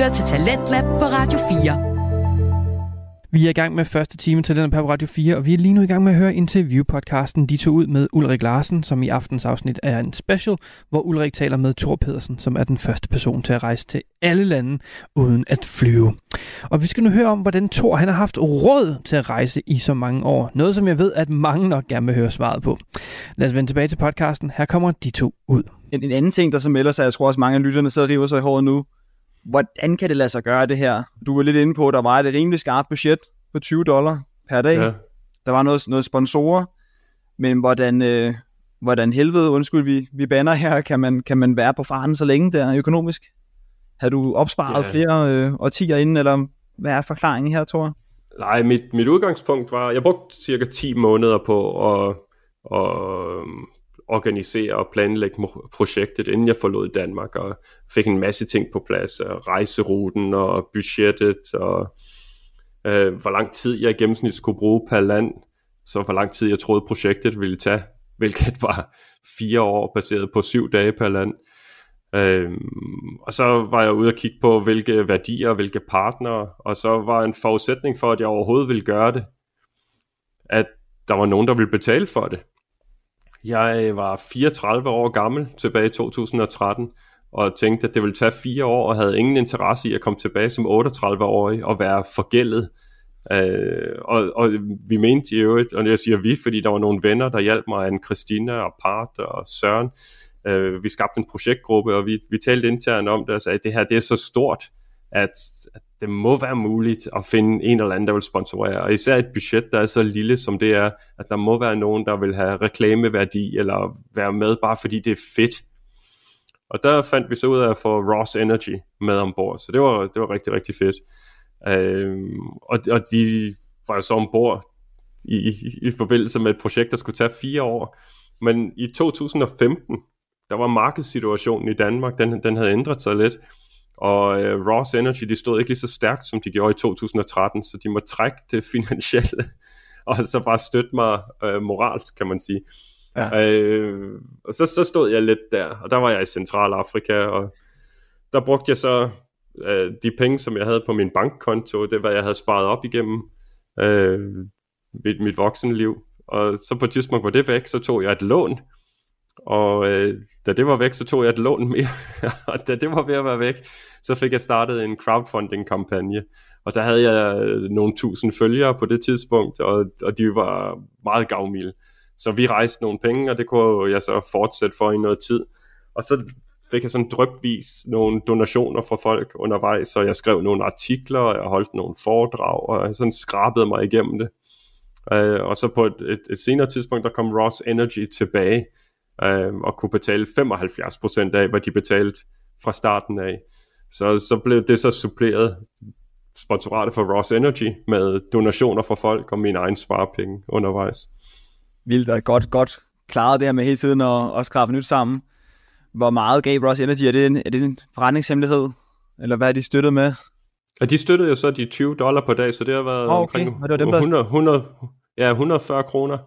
B: Lytter til Talentlab på Radio 4.
C: Vi er i gang med første time til den på Radio 4, og vi er lige nu i gang med at høre interviewpodcasten De tog ud med Ulrik Larsen, som i aftens afsnit er en special, hvor Ulrik taler med Thor Pedersen, som er den første person til at rejse til alle lande uden at flyve. Og vi skal nu høre om, hvordan Thor han har haft råd til at rejse i så mange år. Noget, som jeg ved, at mange nok gerne vil høre svaret på. Lad os vende tilbage til podcasten. Her kommer De to ud.
E: En, en anden ting, der så melder sig, jeg tror også mange af lytterne sidder og river sig i håret nu, hvordan kan det lade sig gøre det her? Du var lidt inde på, at der var et rimelig skarpt budget på 20 dollar per dag. Ja. Der var noget, noget sponsorer, men hvordan, øh, hvordan helvede, undskyld, vi, vi banner her, kan man, kan man være på faren så længe der økonomisk? Har du opsparet ja. flere øh, årtier inden, eller hvad er forklaringen her, Thor?
D: Nej, mit, mit udgangspunkt var, jeg brugte cirka 10 måneder på at, at organisere og planlægge projektet, inden jeg forlod Danmark, og fik en masse ting på plads, rejseruten og budgettet, og øh, hvor lang tid jeg i gennemsnit skulle bruge per land, så hvor lang tid jeg troede projektet ville tage, hvilket var fire år baseret på syv dage per land. Øh, og så var jeg ude og kigge på, hvilke værdier, hvilke partnere, og så var en forudsætning for, at jeg overhovedet ville gøre det, at der var nogen, der ville betale for det. Jeg øh, var 34 år gammel tilbage i 2013, og tænkte, at det ville tage fire år, og havde ingen interesse i at komme tilbage som 38-årig og være forgældet. Øh, og, og vi mente i øvrigt, og jeg siger vi, fordi der var nogle venner, der hjalp mig, en Christina og Part og Søren. Øh, vi skabte en projektgruppe, og vi, vi talte internt om det, og sagde, at det her det er så stort, at, at det må være muligt at finde en eller anden, der vil sponsorere. Og især et budget, der er så lille som det er, at der må være nogen, der vil have reklameværdi, eller være med, bare fordi det er fedt. Og der fandt vi så ud af at få Ross Energy med ombord, så det var, det var rigtig, rigtig fedt. Øhm, og, og de var jo så ombord i, i, i forbindelse med et projekt, der skulle tage fire år. Men i 2015, der var markedssituationen i Danmark, den, den havde ændret sig lidt. Og øh, Ross Energy, de stod ikke lige så stærkt, som de gjorde i 2013, så de må trække det finansielle, og så bare støtte mig øh, moralsk, kan man sige. Ja. Øh, og så, så stod jeg lidt der, og der var jeg i Centralafrika, og der brugte jeg så øh, de penge, som jeg havde på min bankkonto, det var, jeg havde sparet op igennem øh, mit, mit voksenliv. Og så på et tidspunkt var det væk, så tog jeg et lån, og øh, da det var væk, så tog jeg et lån mere, og da det var ved at være væk, så fik jeg startet en crowdfunding-kampagne, og der havde jeg øh, nogle tusind følgere på det tidspunkt, og, og de var meget gavmilde. Så vi rejste nogle penge, og det kunne jeg så fortsætte for i noget tid. Og så fik jeg sådan drøbvis nogle donationer fra folk undervejs, så jeg skrev nogle artikler, og jeg holdt nogle foredrag, og jeg sådan skrabede mig igennem det. Uh, og så på et, et, et senere tidspunkt, der kom Ross Energy tilbage, uh, og kunne betale 75% af, hvad de betalte fra starten af. Så, så blev det så suppleret sponsoratet for Ross Energy med donationer fra folk og mine egne sparepenge undervejs
E: vildt og godt, godt klaret det her med hele tiden at, at skrabe nyt sammen. Hvor meget gav Ross Energy? Er det en, er det en forretningshemmelighed? Eller hvad er de støttet med?
D: Ja, de støttede jo så de 20 dollar per dag, så det har været
E: oh, okay. omkring
D: det dem, 100, 100, ja, 140 kroner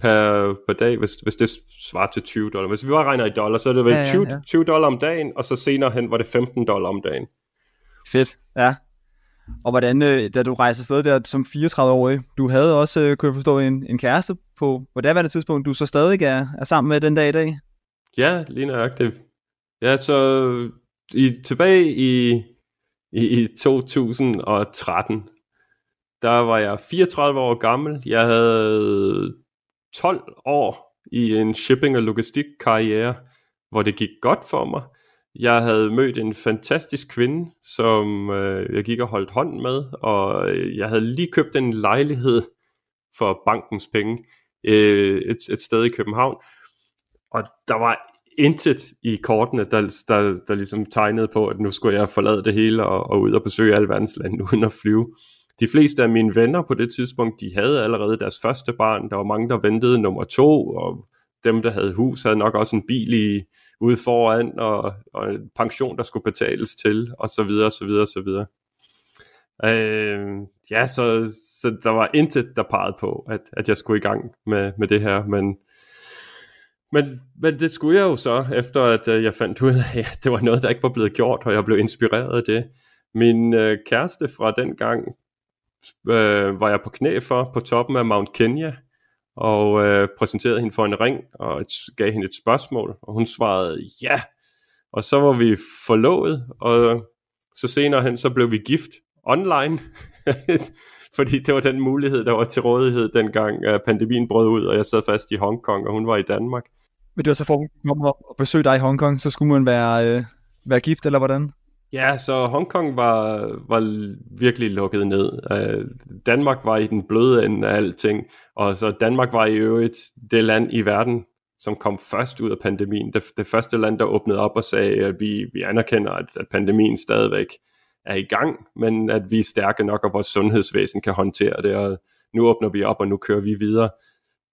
D: per, per dag, hvis, hvis det svarer til 20 dollar. Hvis vi bare regner i dollar, så er det vel ja, ja, 20, ja. 20 dollar om dagen, og så senere hen var det 15 dollar om dagen.
E: Fedt, ja. Og hvordan, øh, da du rejste afsted der som 34-årig, du havde også, øh, kunne jeg forstå, en, en kæreste på, på det det tidspunkt, du så stadig er, er sammen med den dag i dag?
D: Ja, lige nøjagtigt. Ja, så i, tilbage i, i, i 2013, der var jeg 34 år gammel. Jeg havde 12 år i en shipping- og logistik-karriere, hvor det gik godt for mig. Jeg havde mødt en fantastisk kvinde, som øh, jeg gik og holdt hånd med, og øh, jeg havde lige købt en lejlighed for bankens penge øh, et, et sted i København. Og der var intet i kortene, der, der, der ligesom tegnede på, at nu skulle jeg forlade det hele og, og ud og besøge alle verdens lande uden at flyve. De fleste af mine venner på det tidspunkt, de havde allerede deres første barn. Der var mange, der ventede nummer to, og dem, der havde hus, havde nok også en bil i, ude foran, og, og en pension, der skulle betales til, og så videre, og så videre, og så videre. Øh, ja, så, så der var intet, der pegede på, at, at jeg skulle i gang med, med det her, men, men, men det skulle jeg jo så, efter at øh, jeg fandt ud af, at det var noget, der ikke var blevet gjort, og jeg blev inspireret af det. Min øh, kæreste fra den gang øh, var jeg på knæ for på toppen af Mount Kenya, og øh, præsenterede hende for en ring, og et, gav hende et spørgsmål, og hun svarede ja. Og så var vi forlovet, og så senere hen, så blev vi gift online, fordi det var den mulighed, der var til rådighed dengang uh, pandemien brød ud, og jeg sad fast i Hongkong, og hun var i Danmark.
E: Men det var så for at og besøge dig i Hongkong, så skulle man være, øh, være gift, eller hvordan?
D: Ja, så Hongkong var, var virkelig lukket ned. Øh, Danmark var i den bløde ende af alting, og så Danmark var i øvrigt det land i verden, som kom først ud af pandemien. Det, det første land, der åbnede op og sagde, at vi, vi anerkender, at, at pandemien stadigvæk er i gang, men at vi er stærke nok, og vores sundhedsvæsen kan håndtere det, og nu åbner vi op, og nu kører vi videre.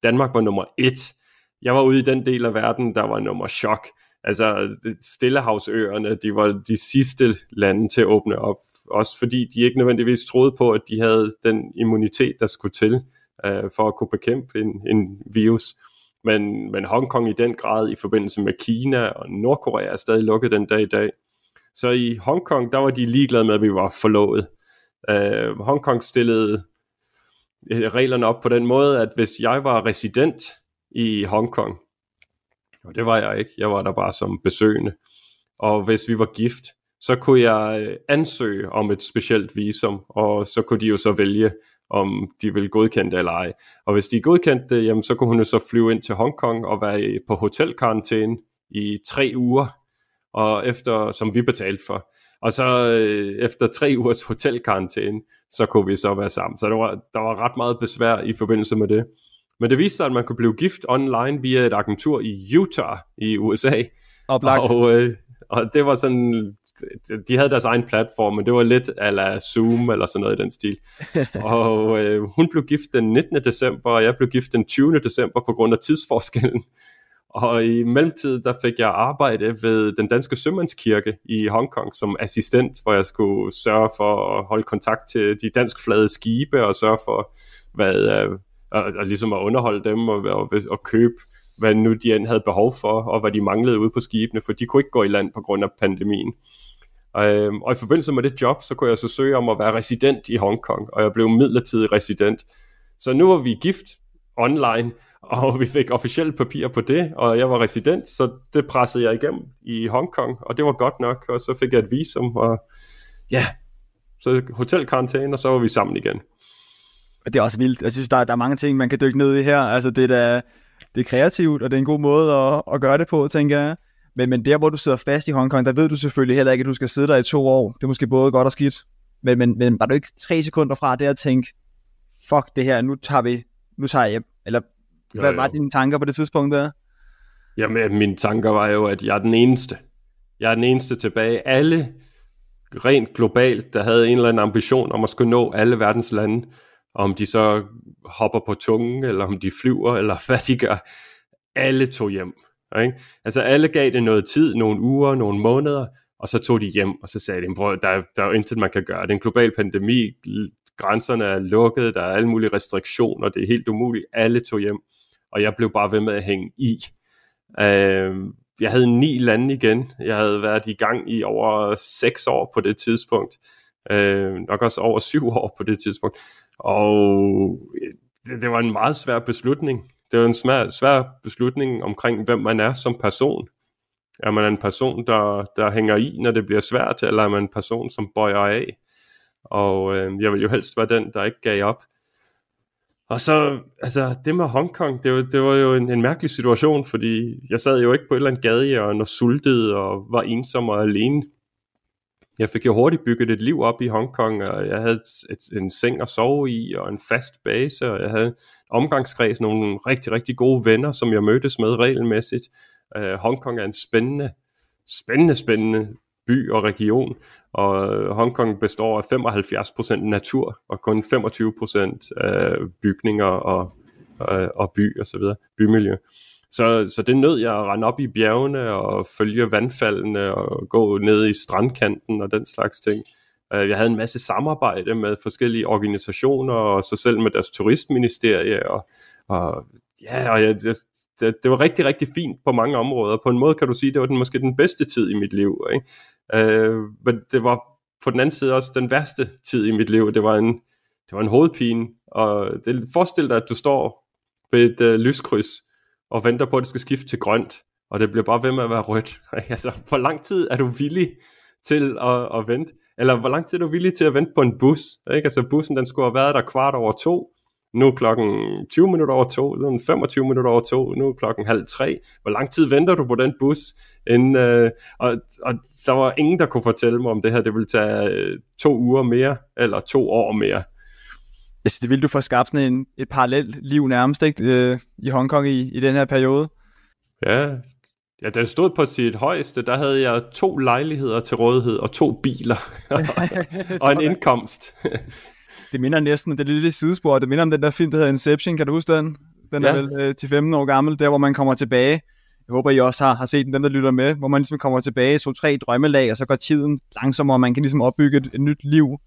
D: Danmark var nummer et. Jeg var ude i den del af verden, der var nummer chok. Altså Stillehavsøerne, de var de sidste lande til at åbne op, også fordi de ikke nødvendigvis troede på, at de havde den immunitet, der skulle til øh, for at kunne bekæmpe en, en virus. Men, men Hongkong i den grad i forbindelse med Kina og Nordkorea er stadig lukket den dag i dag. Så i Hongkong, der var de ligeglade med, at vi var forlovet. Øh, Hongkong stillede øh, reglerne op på den måde, at hvis jeg var resident i Hongkong, og det var jeg ikke, jeg var der bare som besøgende, og hvis vi var gift, så kunne jeg øh, ansøge om et specielt visum, og så kunne de jo så vælge, om de ville godkende det eller ej. Og hvis de godkendte det, jamen, så kunne hun jo så flyve ind til Hongkong og være på hotelkarantæne i tre uger, og efter, som vi betalte for. Og så øh, efter tre ugers hotelkarantæne, så kunne vi så være sammen. Så der var, der var ret meget besvær i forbindelse med det. Men det viste sig, at man kunne blive gift online via et agentur i Utah i USA.
E: Oplagt.
D: Og, øh, og det var sådan, de havde deres egen platform, men det var lidt ala Zoom eller sådan noget i den stil. og øh, hun blev gift den 19. december, og jeg blev gift den 20. december på grund af tidsforskellen. Og i mellemtiden, der fik jeg arbejde ved den danske sømandskirke i Hongkong som assistent, hvor jeg skulle sørge for at holde kontakt til de danskflade skibe og sørge for, hvad, øh, og, og ligesom at underholde dem og, og, og købe, hvad nu de end havde behov for, og hvad de manglede ude på skibene, for de kunne ikke gå i land på grund af pandemien. Øh, og i forbindelse med det job, så kunne jeg så søge om at være resident i Hongkong, og jeg blev midlertidig resident. Så nu var vi gift online, og vi fik officielt papir på det, og jeg var resident, så det pressede jeg igennem i Hongkong, og det var godt nok, og så fik jeg et visum, og ja, så hotelkarantæne, og så var vi sammen igen.
E: Det er også vildt. Jeg synes, der er, der er mange ting, man kan dykke ned i her. Altså, det er, da, det er kreativt, og det er en god måde at, at gøre det på, tænker jeg. Men, men der, hvor du sidder fast i Hongkong, der ved du selvfølgelig heller ikke, at du skal sidde der i to år. Det er måske både godt og skidt. Men, men, men var du ikke tre sekunder fra det at tænke, fuck det her, nu tager vi, nu tager jeg hjem. Eller jo, hvad jo. var dine tanker på det tidspunkt der?
D: Jamen, mine tanker var jo, at jeg er den eneste. Jeg er den eneste tilbage. Alle rent globalt, der havde en eller anden ambition om at skulle nå alle verdens lande, om de så hopper på tungen, eller om de flyver, eller hvad de gør. Alle tog hjem. Ikke? Altså alle gav det noget tid, nogle uger, nogle måneder, og så tog de hjem, og så sagde de, der, der er jo intet, man kan gøre. Det er en global pandemi, grænserne er lukket, der er alle mulige restriktioner, det er helt umuligt. Alle tog hjem og jeg blev bare ved med at hænge i. Øh, jeg havde ni lande igen. Jeg havde været i gang i over seks år på det tidspunkt. Øh, nok også over syv år på det tidspunkt. Og øh, det, det var en meget svær beslutning. Det var en svær, svær beslutning omkring, hvem man er som person. Er man en person, der, der hænger i, når det bliver svært, eller er man en person, som bøjer af? Og øh, jeg vil jo helst være den, der ikke gav op. Og så, altså det med Hongkong, det var, det var jo en, en mærkelig situation, fordi jeg sad jo ikke på et eller andet gadehjørne og sultede og var ensom og alene. Jeg fik jo hurtigt bygget et liv op i Hongkong, og jeg havde et, et, en seng at sove i, og en fast base, og jeg havde omgangskreds, nogle rigtig, rigtig gode venner, som jeg mødtes med regelmæssigt. Øh, uh, Hongkong er en spændende, spændende, spændende by og region, og Hongkong består af 75% natur, og kun 25% af øh, bygninger og, og, og by og så videre, bymiljø. Så, så det nød jeg at rende op i bjergene og følge vandfaldene og gå ned i strandkanten og den slags ting. Øh, jeg havde en masse samarbejde med forskellige organisationer og så selv med deres turistministerie og, og ja, og jeg, det, det var rigtig, rigtig fint på mange områder. På en måde kan du sige, det var den, måske den bedste tid i mit liv. Ikke? Øh, men det var på den anden side også den værste tid i mit liv. Det var en, det var en hovedpine, og det, forestil dig, at du står ved et øh, lyskryds og venter på, at det skal skifte til grønt, og det bliver bare ved med at være rødt. altså, hvor lang tid er du villig til at, at vente? Eller hvor lang tid er du villig til at vente på en bus? Ikke? Altså bussen, den skulle have været der kvart over to, nu er klokken 20 minutter over to, nu er 25 minutter over to, nu er klokken halv tre. Hvor lang tid venter du på den bus? Inden, øh, og, og der var ingen, der kunne fortælle mig, om det her det ville tage øh, to uger mere, eller to år mere.
E: Altså, det ville du få skabt sådan en, et parallelt liv nærmest, ikke? Øh, I Hongkong i, i den her periode.
D: Ja, Ja, den stod på sit højeste, der havde jeg to lejligheder til rådighed og to biler og en indkomst.
E: det minder næsten, det er lidt sidespor, det minder om den der film, der hedder Inception, kan du huske den? Den ja. er vel øh, til 15 år gammel, der hvor man kommer tilbage. Jeg håber, I også har, har set den, dem der lytter med, hvor man ligesom kommer tilbage, så tre drømmelag, og så går tiden langsommere, og man kan ligesom opbygge et, et nyt liv.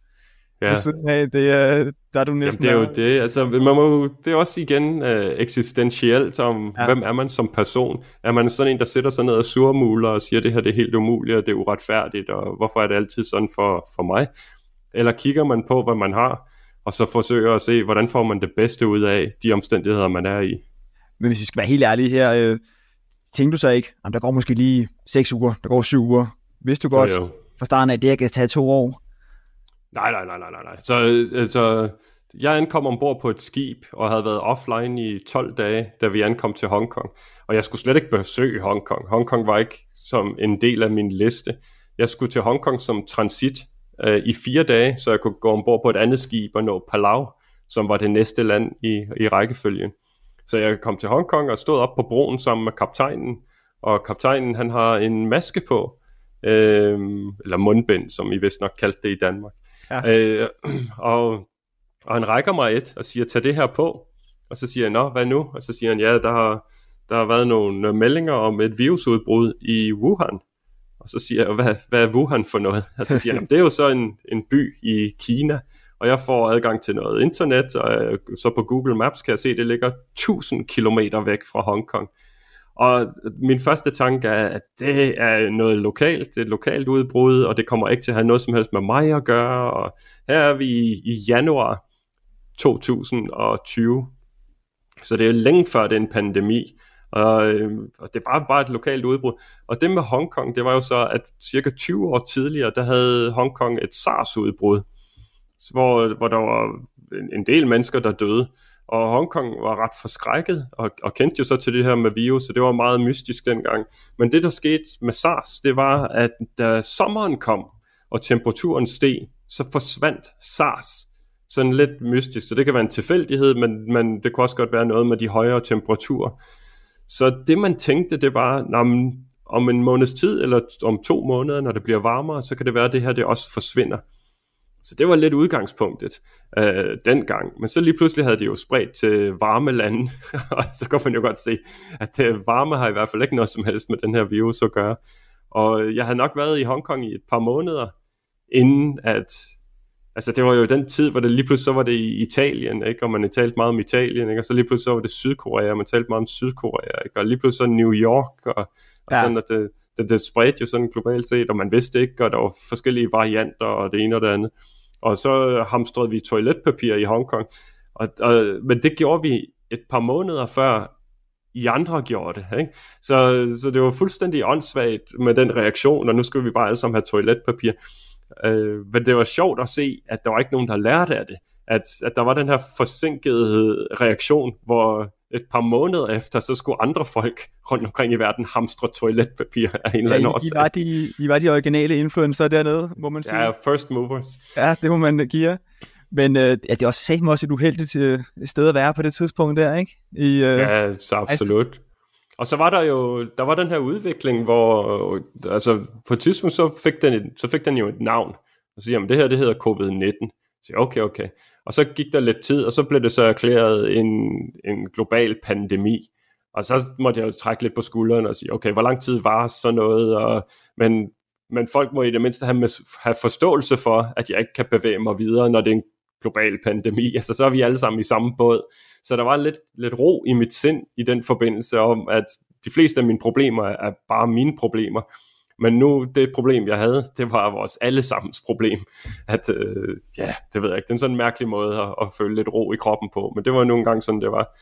E: Ja. Af, det er, der er du næsten...
D: Jamen, det er jo det, altså, man må, det er også igen uh, eksistentielt om, ja. hvem er man som person? Er man sådan en, der sætter sig ned og surmuler og siger, det her det er helt umuligt, og det er uretfærdigt, og hvorfor er det altid sådan for, for mig? Eller kigger man på, hvad man har, og så forsøger at se, hvordan får man det bedste ud af de omstændigheder, man er i.
E: Men hvis vi skal være helt ærlige her, øh, tænker du så ikke, at der går måske lige 6 uger, der går 7 uger. Vidste du godt jo, jo. fra starten af, det her kan tage to år?
D: Nej, nej, nej, nej, nej. Så altså, jeg ankom ombord på et skib, og havde været offline i 12 dage, da vi ankom til Hongkong. Og jeg skulle slet ikke besøge Hongkong. Hongkong var ikke som en del af min liste. Jeg skulle til Hongkong som transit øh, i fire dage, så jeg kunne gå ombord på et andet skib og nå Palau, som var det næste land i, i rækkefølgen. Så jeg kom til Hongkong og stod op på broen sammen med kaptajnen, og kaptajnen han har en maske på, øh, eller mundbind, som I vist nok kaldte det i Danmark. Ja. Øh, og, og han rækker mig et og siger, tag det her på. Og så siger jeg, nå, hvad nu? Og så siger han, ja, der har, der har været nogle øh, meldinger om et virusudbrud i Wuhan. Og så siger jeg, hvad, hvad er Wuhan for noget? Og så siger han, det er jo så en, en by i Kina, og jeg får adgang til noget internet, og øh, så på Google Maps kan jeg se, at det ligger 1000 kilometer væk fra Hongkong. Og min første tanke er, at det er noget lokalt, det er et lokalt udbrud, og det kommer ikke til at have noget som helst med mig at gøre. Og her er vi i, i januar 2020, så det er længe før det er en pandemi. Og, øh, og det er bare, bare et lokalt udbrud. Og det med Hongkong, det var jo så, at cirka 20 år tidligere, der havde Hongkong et SARS-udbrud, hvor, hvor der var en, en del mennesker, der døde. Og Hongkong var ret forskrækket, og, og kendte jo så til det her med virus, så det var meget mystisk dengang. Men det, der skete med SARS, det var, at da sommeren kom, og temperaturen steg, så forsvandt SARS. Sådan lidt mystisk, så det kan være en tilfældighed, men, men det kunne også godt være noget med de højere temperaturer. Så det man tænkte, det var, nah, om en måneds tid, eller om to måneder, når det bliver varmere, så kan det være, at det her det også forsvinder. Så det var lidt udgangspunktet øh, dengang. Men så lige pludselig havde de jo spredt til varme lande, og så kan man jo godt se, at det varme har i hvert fald ikke noget som helst med den her virus at gøre. Og jeg havde nok været i Hongkong i et par måneder, inden at altså det var jo den tid, hvor det lige pludselig så var det i Italien, ikke? og man talte meget om Italien, ikke? og så lige pludselig så var det Sydkorea, og man talte meget om Sydkorea, ikke? og lige pludselig så New York, og, og ja. sådan, at det, det, det spredte jo sådan globalt set, og man vidste ikke, og der var forskellige varianter, og det ene og det andet. Og så øh, hamstrede vi toiletpapir i Hongkong, og, og, men det gjorde vi et par måneder før i andre gjorde det. Ikke? Så, så det var fuldstændig åndssvagt med den reaktion, og nu skal vi bare alle sammen have toiletpapir. Øh, men det var sjovt at se, at der var ikke nogen, der lærte af det. at, at der var den her forsinkede reaktion, hvor et par måneder efter, så skulle andre folk rundt omkring i verden hamstre toiletpapir af en eller anden
E: ja,
D: årsag.
E: I, var de, I var de originale influencer dernede, må man sige.
D: Ja, first movers.
E: Ja, det må man give jer. Men øh, ja, det er også sagt også et uheldigt øh, sted at være på det tidspunkt der, ikke? I, øh,
D: Ja, så absolut. Og så var der jo, der var den her udvikling, hvor, øh, altså på et tidspunkt, så fik den, så fik den jo et navn. Og så siger man, det her, det hedder covid-19. Så jeg, okay, okay. Og så gik der lidt tid, og så blev det så erklæret en, en global pandemi. Og så måtte jeg jo trække lidt på skulderen og sige, okay, hvor lang tid var sådan noget? Og, men, men folk må i det mindste have, have forståelse for, at jeg ikke kan bevæge mig videre, når det er en global pandemi. Altså, så er vi alle sammen i samme båd. Så der var lidt, lidt ro i mit sind i den forbindelse om, at de fleste af mine problemer er bare mine problemer. Men nu, det problem, jeg havde, det var vores allesammens problem. At, øh, ja, det ved jeg ikke, det er sådan en mærkelig måde at, at føle lidt ro i kroppen på, men det var nogle gange sådan, det var.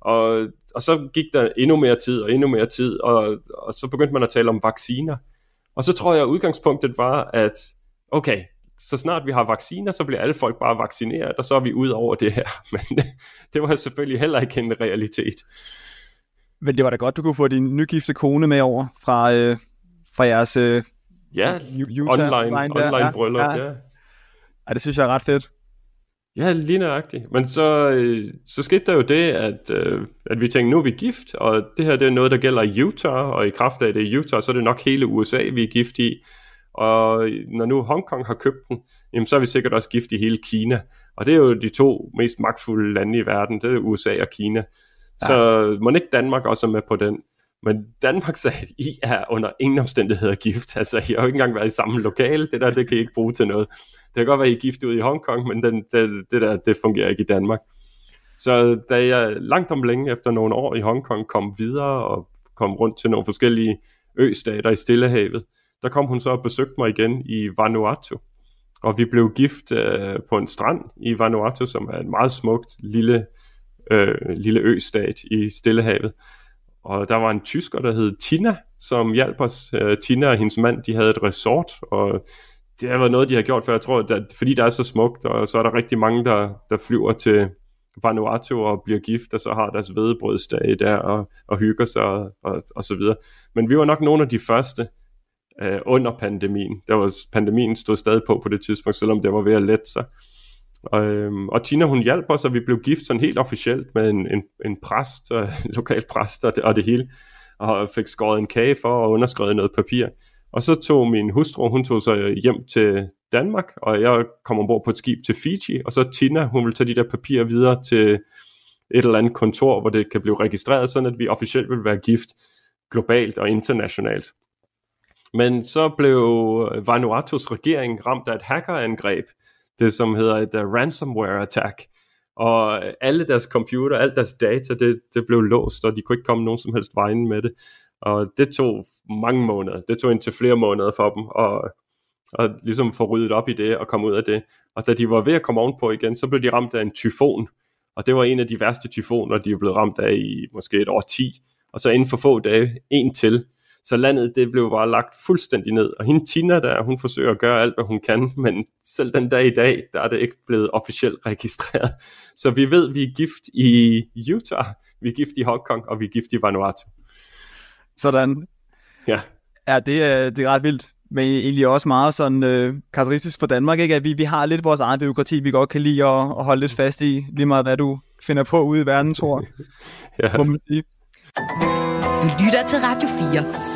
D: Og, og så gik der endnu mere tid og endnu mere tid, og, og så begyndte man at tale om vacciner. Og så tror jeg, at udgangspunktet var, at okay, så snart vi har vacciner, så bliver alle folk bare vaccineret, og så er vi ud over det her. Men øh, det var selvfølgelig heller ikke en realitet.
E: Men det var da godt, du kunne få din nygifte kone med over fra, øh, fra jeres øh,
D: Ja,
E: Utah
D: online,
E: line der.
D: online bryllup,
E: ja.
D: ja.
E: ja. ja. det synes jeg er ret fedt.
D: Ja, lige nøjagtigt. Men så, øh, så skete der jo det, at, øh, at vi tænkte, nu er vi gift, og det her det er noget, der gælder i Utah, og i kraft af det i Utah, så er det nok hele USA, vi er gift i. Og når nu Hongkong har købt den, jamen, så er vi sikkert også gift i hele Kina. Og det er jo de to mest magtfulde lande i verden, det er USA og Kina. Ja. Så må ikke Danmark også er med på den. Men Danmark sagde, I er under ingen omstændigheder gift. Altså, I har jo ikke engang været i samme lokale. Det der, det kan I ikke bruge til noget. Det kan godt være, I er gift ude i Hongkong, men den, det, det der, det fungerer ikke i Danmark. Så da jeg langt om længe efter nogle år i Hongkong kom videre og kom rundt til nogle forskellige østater i Stillehavet, der kom hun så og besøgte mig igen i Vanuatu. Og vi blev gift øh, på en strand i Vanuatu, som er en meget smukt lille, øh, lille østat i Stillehavet. Og der var en tysker, der hed Tina, som hjalp os. Øh, Tina og hendes mand, de havde et resort, og det har været noget, de har gjort før. Jeg tror, at fordi der er så smukt, og så er der rigtig mange, der, der flyver til Vanuatu og bliver gift, og så har deres vedebrødsdage der, og, og hygger sig, og, og, og så videre. Men vi var nok nogle af de første øh, under pandemien. Der var, pandemien stod stadig på på det tidspunkt, selvom det var ved at lette sig. Og, øhm, og Tina hun hjalp os, og vi blev gift sådan helt officielt med en, en, en præst, øh, en lokal præst og det, og det hele, og fik skåret en kage for og underskrevet noget papir. Og så tog min hustru, hun tog sig hjem til Danmark, og jeg kom ombord på et skib til Fiji, og så Tina, hun ville tage de der papirer videre til et eller andet kontor, hvor det kan blive registreret, sådan at vi officielt vil være gift globalt og internationalt. Men så blev Vanuatus regering ramt af et hackerangreb, det som hedder et uh, ransomware attack. Og øh, alle deres computer, alt deres data, det, det blev låst, og de kunne ikke komme nogen som helst vejen med det. Og det tog mange måneder. Det tog indtil flere måneder for dem at, at ligesom få ryddet op i det og komme ud af det. Og da de var ved at komme ovenpå igen, så blev de ramt af en tyfon. Og det var en af de værste tyfoner, de er blevet ramt af i måske et år 10. Og så inden for få dage, en til. Så landet det blev bare lagt fuldstændig ned. Og hende Tina der, hun forsøger at gøre alt, hvad hun kan, men selv den dag i dag, der er det ikke blevet officielt registreret. Så vi ved, at vi er gift i Utah, vi er gift i Hongkong, og vi er gift i Vanuatu.
E: Sådan.
D: Ja.
E: Ja, det er, det er ret vildt. Men egentlig også meget sådan øh, karakteristisk for Danmark, ikke? at vi, vi har lidt vores eget byråkrati, vi godt kan lide at, at holde lidt fast i, lige meget hvad du finder på ude i verden, tror
D: ja.
E: må man sige.
B: Du lytter til Radio 4.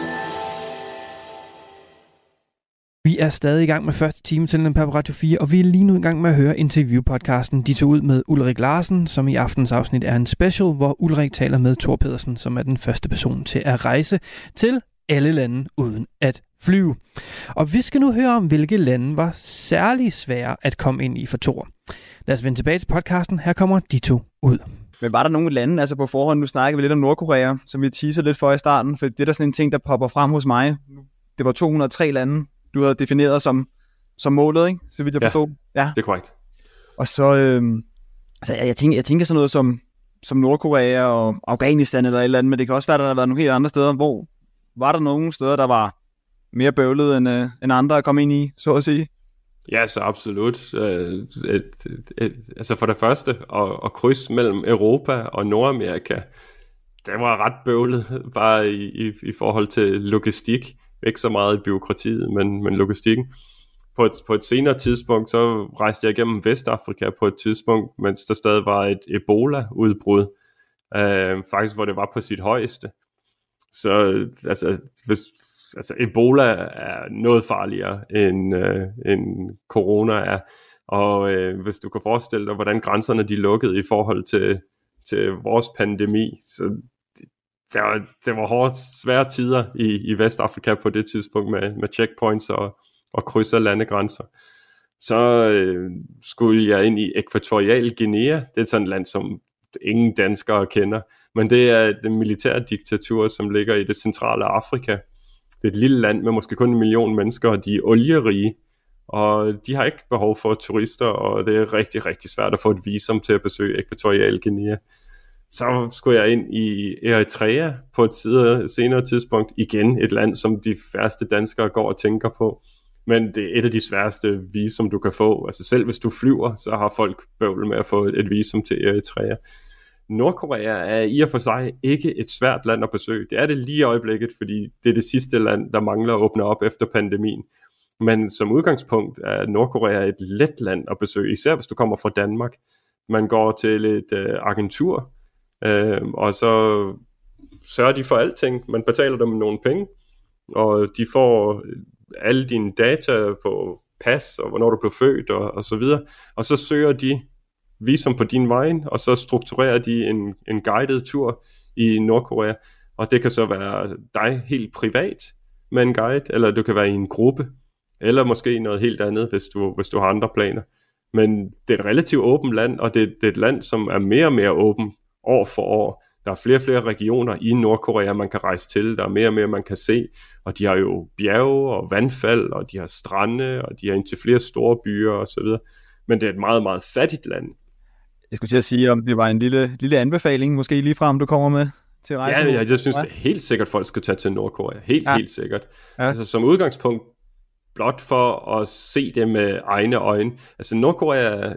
C: Vi er stadig i gang med første time til den på Radio 4, og vi er lige nu i gang med at høre interviewpodcasten De tog ud med Ulrik Larsen, som i aftens afsnit er en special, hvor Ulrik taler med Thor Pedersen, som er den første person til at rejse til alle lande uden at flyve. Og vi skal nu høre om, hvilke lande var særlig svære at komme ind i for Thor. Lad os vende tilbage til podcasten. Her kommer De to ud.
E: Men var der nogle lande, altså på forhånd, nu snakker vi lidt om Nordkorea, som vi teaser lidt for i starten, for det er der sådan en ting, der popper frem hos mig. Det var 203 lande, du havde defineret som, som målet, ikke? Så vidt jeg
D: Ja.
E: forstod. Ja,
D: Det er korrekt.
E: Og så, øhm, altså jeg, jeg, tænker, jeg tænker sådan noget som, som Nordkorea og Afghanistan eller et eller andet, men det kan også være, at der har været nogle helt andre steder, hvor var der nogle steder, der var mere bøvlet end, øh, end andre at komme ind i, så at sige.
D: Ja, så absolut. Øh, et, et, et, altså for det første, at, at krydse mellem Europa og Nordamerika, det var ret bøvlet, bare i, i, i forhold til logistik. Ikke så meget i byråkratiet, men, men logistikken. På et, på et senere tidspunkt, så rejste jeg igennem Vestafrika på et tidspunkt, mens der stadig var et Ebola-udbrud, øh, faktisk hvor det var på sit højeste. Så altså, hvis, altså Ebola er noget farligere end, øh, end corona er. Og øh, hvis du kan forestille dig, hvordan grænserne de lukkede i forhold til, til vores pandemi, så det var, det var hårdt svære tider i, i Vestafrika på det tidspunkt med, med checkpoints og, og krydser landegrænser. Så øh, skulle jeg ind i Ekvatorial Guinea. Det er sådan et land, som ingen danskere kender. Men det er det militære diktatur, som ligger i det centrale Afrika. Det er et lille land med måske kun en million mennesker, og de er olierige. Og de har ikke behov for turister, og det er rigtig, rigtig svært at få et visum til at besøge Ekvatorial Guinea. Så skulle jeg ind i Eritrea på et senere tidspunkt. Igen et land, som de færreste danskere går og tænker på. Men det er et af de sværeste visum, du kan få. Altså selv hvis du flyver, så har folk bøvl med at få et visum til Eritrea. Nordkorea er i og for sig ikke et svært land at besøge. Det er det lige i øjeblikket, fordi det er det sidste land, der mangler at åbne op efter pandemien. Men som udgangspunkt er Nordkorea et let land at besøge, især hvis du kommer fra Danmark. Man går til et øh, agentur, øh, og så sørger de for alting. Man betaler dem nogle penge, og de får øh, alle dine data på pas, og hvornår du blev født, og, og så videre. Og så søger de visum på din vej, og så strukturerer de en, en guided tur i Nordkorea, og det kan så være dig helt privat med en guide, eller du kan være i en gruppe, eller måske noget helt andet, hvis du, hvis du har andre planer. Men det er et relativt åbent land, og det, det er et land, som er mere og mere åbent år for år. Der er flere og flere regioner i Nordkorea, man kan rejse til. Der er mere og mere, man kan se. Og de har jo bjerge og vandfald, og de har strande, og de har indtil flere store byer osv. Men det er et meget, meget fattigt land.
A: Jeg skulle til at sige, om det var en lille, lille anbefaling, måske lige frem, du kommer med til rejsen.
D: Ja, jeg, jeg synes det er helt sikkert, folk skal tage til Nordkorea. Helt, ja. helt sikkert. Ja. Altså som udgangspunkt, blot for at se det med egne øjne. Altså Nordkorea,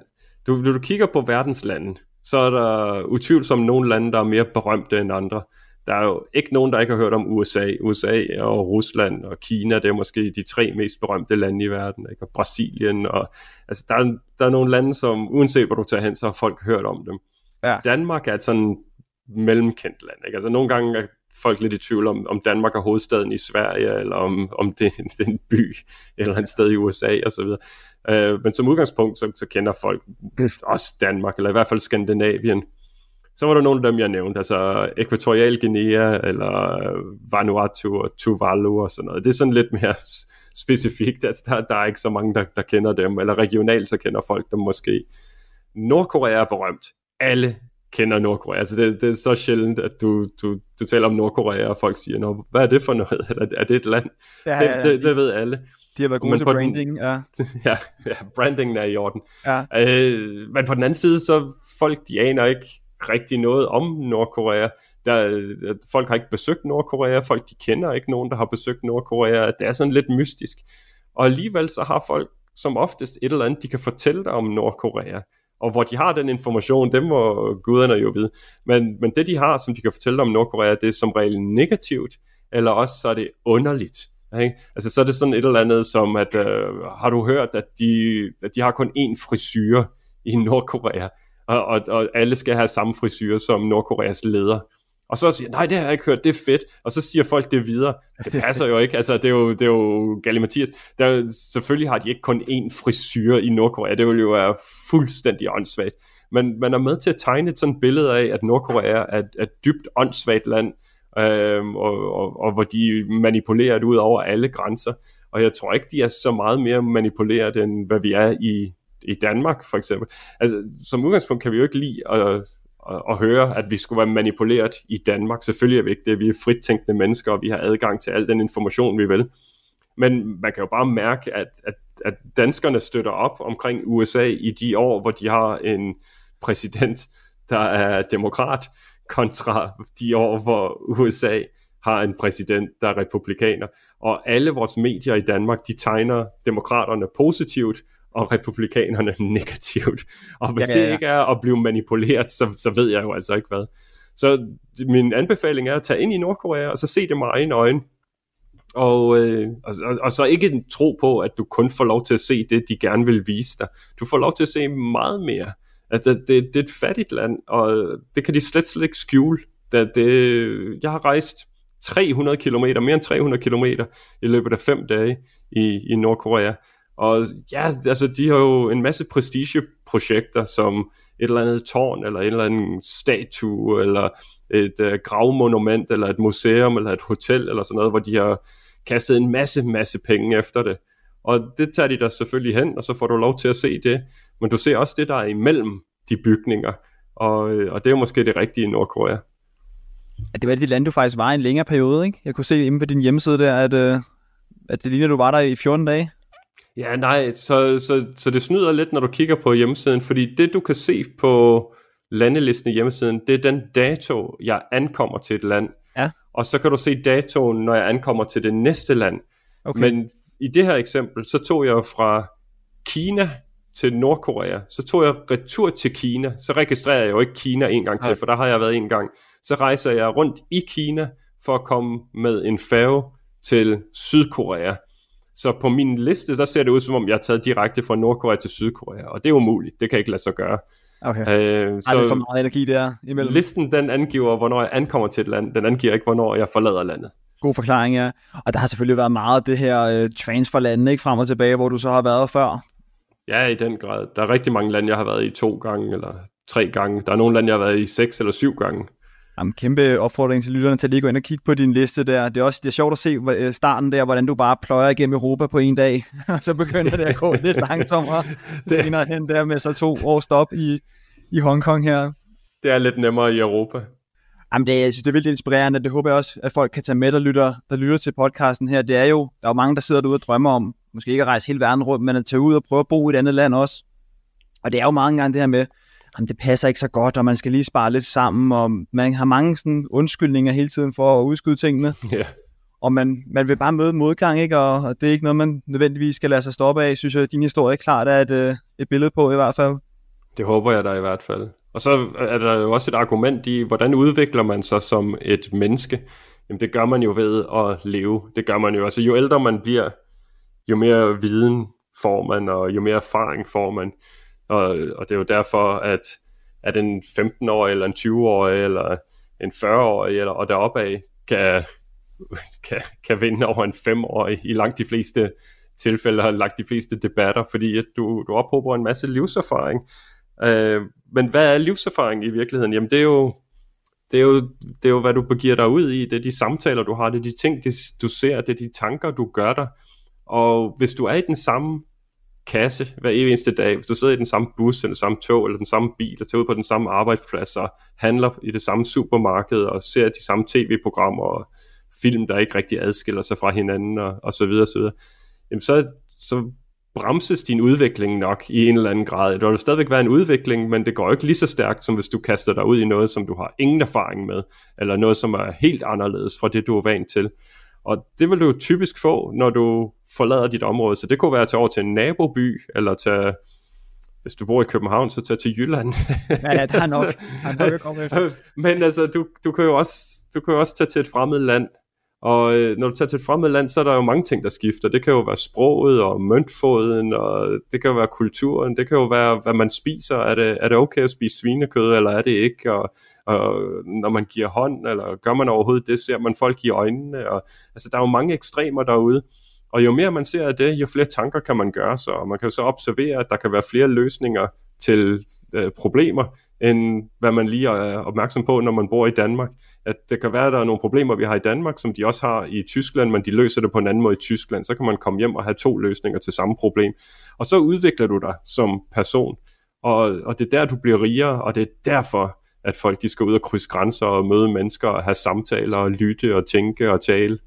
D: du, når du kigger på verdenslanden, så er der utvivlsomt nogle lande, der er mere berømte end andre. Der er jo ikke nogen, der ikke har hørt om USA. USA og Rusland og Kina, det er måske de tre mest berømte lande i verden. Ikke? Og Brasilien. Og, altså, der, er, der er nogle lande, som uanset hvor du tager hen, så har folk hørt om dem. Ja. Danmark er et sådan mellemkendt land. Ikke? Altså nogle gange folk lidt i tvivl om, om Danmark er hovedstaden i Sverige, eller om, om det, det er en by, eller et sted i USA osv. Uh, øh, men som udgangspunkt, så, så kender folk også Danmark, eller i hvert fald Skandinavien. Så var der nogle af dem, jeg nævnte, altså Ekvatorial Guinea, eller Vanuatu og Tuvalu og sådan noget. Det er sådan lidt mere specifikt, altså der, der er ikke så mange, der, der kender dem, eller regionalt så kender folk dem måske. Nordkorea er berømt. Alle kender Nordkorea. Altså det, det er så sjældent, at du, du, du taler om Nordkorea, og folk siger, Nå, hvad er det for noget? Eller er det et land? Ja, ja, ja. Det, det, det ved alle.
A: De har været gode men til branding, den, ja.
D: ja. Ja, brandingen er i orden. Ja. Øh, men på den anden side, så folk, de aner ikke rigtig noget om Nordkorea. Der, folk har ikke besøgt Nordkorea, folk de kender ikke nogen, der har besøgt Nordkorea. Det er sådan lidt mystisk. Og alligevel så har folk som oftest et eller andet, de kan fortælle dig om Nordkorea. Og hvor de har den information, dem må guderne jo vide. Men, men det de har, som de kan fortælle om Nordkorea, det er som regel negativt, eller også så er det underligt. Ikke? Altså så er det sådan et eller andet som, at øh, har du hørt, at de, at de har kun én frisyr i Nordkorea, og, og, og alle skal have samme frisyr som Nordkoreas leder. Og så siger nej, det har jeg ikke hørt, det er fedt. Og så siger folk det videre. Det passer jo ikke, altså det er jo, det er jo Galle Mathias. Der, selvfølgelig har de ikke kun én frisyr i Nordkorea, det ville jo være fuldstændig åndssvagt. Men man er med til at tegne et sådan billede af, at Nordkorea er et, et dybt åndssvagt land, øhm, og, og, og hvor de manipulerer det ud over alle grænser. Og jeg tror ikke, de er så meget mere manipuleret, end hvad vi er i, i Danmark, for eksempel. Altså, som udgangspunkt kan vi jo ikke lide at, at, at høre, at vi skulle være manipuleret i Danmark. Selvfølgelig er vi ikke det. Vi er fritænkende mennesker, og vi har adgang til al den information, vi vil. Men man kan jo bare mærke, at, at, at danskerne støtter op omkring USA i de år, hvor de har en præsident, der er demokrat, kontra de år, hvor USA har en præsident, der er republikaner. Og alle vores medier i Danmark, de tegner demokraterne positivt, og republikanerne negativt. Og hvis
E: Ja,
D: ja,
E: ja,
D: det ikke er at blive manipuleret, så, så ved jeg jo altså ikke hvad. Så min anbefaling er at tage ind i Nordkorea, og så se det med egne øjne. Og, øh, og, og, og så ikke tro på, at du kun får lov til at se det, de gerne vil vise dig. Du får lov til at se meget mere. At det, det, det er et fattigt land, og det kan de slet, slet ikke skjule. Det, det, jeg har rejst 300 km, mere end 300 km i løbet af fem dage i, i Nordkorea. Og ja, altså de har jo en masse prestigeprojekter, som et eller andet tårn, eller en eller anden statue, eller et øh, gravmonument, eller et museum, eller et hotel, eller sådan noget, hvor de har kastet en masse, masse penge efter det. Og det tager de der selvfølgelig hen, og så får du lov til at se det. Men du ser også det, der er imellem de bygninger. Og, øh, og det er jo måske det rigtige i Nordkorea.
E: Ja, det var det land, du faktisk var i en længere periode, ikke? Jeg kunne se inde på din hjemmeside der, at, øh, at det ligner, du var der i 14 dage.
D: Ja, nej, så, så, så det snyder lidt, når du kigger på hjemmesiden, fordi det, du kan se på landelisten i hjemmesiden, det er den dato, jeg ankommer til et land.
E: Ja.
D: Og så kan du se datoen, når jeg ankommer til det næste land.
E: Okay.
D: Men i det her eksempel, så tog jeg fra Kina til Nordkorea, så tog jeg retur til Kina, så registrerer jeg jo ikke Kina en gang til,
E: Nej.
D: for der har jeg været en gang. Så rejser jeg rundt i Kina for at komme med en færge til Sydkorea. Så på min liste, der ser det ud som om, jeg er taget direkte fra Nordkorea til Sydkorea, og det er umuligt, det kan ikke lade sig gøre.
E: okay.
D: Øh,
E: Ej, det er for
D: så
E: meget energi der imellem.
D: listen den angiver, hvornår jeg ankommer til et land, den angiver ikke, hvornår jeg forlader landet.
E: God forklaring, ja. Og der har selvfølgelig været meget af det her uh, transferlande, ikke frem og tilbage, hvor du så har været før.
D: Ja, i den grad. Der er rigtig mange lande, jeg har været i to gange, eller tre gange. Der er nogle lande, jeg har været i seks eller syv gange.
E: Jamen, kæmpe opfordring til lytterne til at lige gå ind og kigge på din liste der. Det er også det er sjovt at se øh, starten der, hvordan du bare pløjer igennem Europa på en dag, og så begynder det at gå lidt langsommere
D: Det-
E: senere hen der med så to år stop i, i Hongkong her.
D: Det er lidt nemmere i Europa.
E: Jamen, det, jeg synes, det er vildt inspirerende. Det håber jeg også, at folk kan tage med, der lytter, der lytter til podcasten her. Det er jo, der er jo mange, der sidder derude og drømmer om, måske ikke at rejse hele verden rundt, men at tage ud og prøve at bo i et andet land også. Og det er jo mange gange det her med, jamen, det passer ikke så godt, og man skal lige spare lidt sammen, og man har mange sådan undskyldninger hele tiden for at udskyde tingene.
D: Ja.
E: Og man, man vil bare møde modgang, ikke? Og, og det er ikke noget, man nødvendigvis skal lade sig stoppe af, synes jeg, at din historie klart er et, øh, et billede på i hvert fald.
D: Det håber jeg da i hvert fald. Og så er der jo også et argument i, hvordan udvikler man sig som et menneske? Jamen det gør man jo ved at leve. Det gør man jo. Altså jo ældre man bliver, jo mere viden får man, og jo mere erfaring får man. Og, og det er jo derfor, at, at en 15-årig, eller en 20-årig, eller en 40-årig, eller, og deropad, kan, kan, kan vinde over en 5-årig i langt de fleste tilfælde, har langt de fleste debatter, fordi at du, du ophober en masse livserfaring. Øh, men hvad er livserfaring i virkeligheden? Jamen det er jo, det er jo, det er jo hvad du begiver dig ud i, det er de samtaler, du har, det er de ting, det, du ser, det er de tanker, du gør dig. Og hvis du er i den samme kasse hver evig eneste dag, hvis du sidder i den samme bus, eller den samme tog, eller den samme bil, og tager ud på den samme arbejdsplads, og handler i det samme supermarked, og ser de samme tv-programmer, og film, der ikke rigtig adskiller sig fra hinanden, og, og så videre, så videre, jamen så, så bremses din udvikling nok i en eller anden grad. Der vil stadigvæk være en udvikling, men det går ikke lige så stærkt, som hvis du kaster dig ud i noget, som du har ingen erfaring med, eller noget, som er helt anderledes fra det, du er vant til. Og det vil du typisk få, når du forlader dit område. Så det kunne være at tage over til en naboby, eller tage, hvis du bor i København, så tage til Jylland.
E: Ja, ja, der er nok. Er nok.
D: Men altså, du, du, kan jo også, du kan jo også tage til et fremmed land, og øh, når du tager til et fremmed land, så er der jo mange ting, der skifter. Det kan jo være sproget og møntfoden, og det kan jo være kulturen, det kan jo være, hvad man spiser. Er det, er det okay at spise svinekød, eller er det ikke? Og, og når man giver hånd, eller gør man overhovedet det, ser man folk i øjnene. Og, altså, der er jo mange ekstremer derude. Og jo mere man ser af det, jo flere tanker kan man gøre sig. Og man kan jo så observere, at der kan være flere løsninger til øh, problemer, end hvad man lige er opmærksom på, når man bor i Danmark. At det kan være, at der er nogle problemer, vi har i Danmark, som de også har i Tyskland, men de løser det på en anden måde i Tyskland. Så kan man komme hjem og have to løsninger til samme problem. Og så udvikler du dig som person. Og, og det er der, du bliver rigere, og det er derfor, at folk de skal ud og krydse grænser og møde mennesker og have samtaler og lytte og tænke og tale.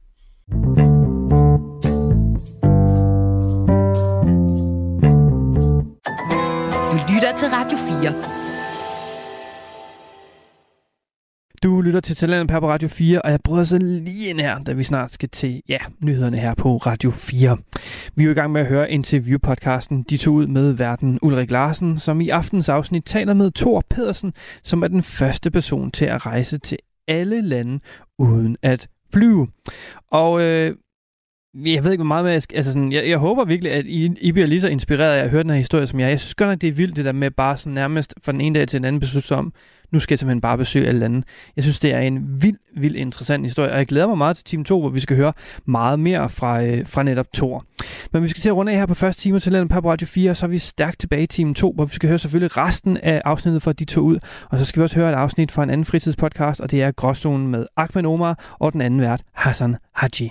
B: Du lytter til Radio 4.
C: Du lytter til Talentet her på Radio 4, og jeg bryder så lige ind her, da vi snart skal til ja, nyhederne her på Radio 4. Vi er jo i gang med at høre interviewpodcasten De tog ud med verden Ulrik Larsen, som i aftens afsnit taler med Thor Pedersen, som er den første person til at rejse til alle lande uden at flyve. Og øh, jeg ved ikke, hvor meget med, jeg, skal, altså sådan, jeg, jeg håber virkelig, at I, I bliver lige så inspireret af at høre den her historie som jeg. Jeg synes godt nok, det er vildt det der med bare sådan nærmest fra den ene dag til den anden beslutte om, nu skal jeg simpelthen bare besøge alle lande. Jeg synes, det er en vild, vild interessant historie, og jeg glæder mig meget til Team 2, hvor vi skal høre meget mere fra, øh, fra netop Thor. Men vi skal til at runde af her på første time til Landet på Radio 4, og så er vi stærkt tilbage i Team 2, hvor vi skal høre selvfølgelig resten af afsnittet fra de to ud, og så skal vi også høre et afsnit fra en anden fritidspodcast, og det er Gråzonen med Ahmed Omar og den anden vært, Hassan Haji.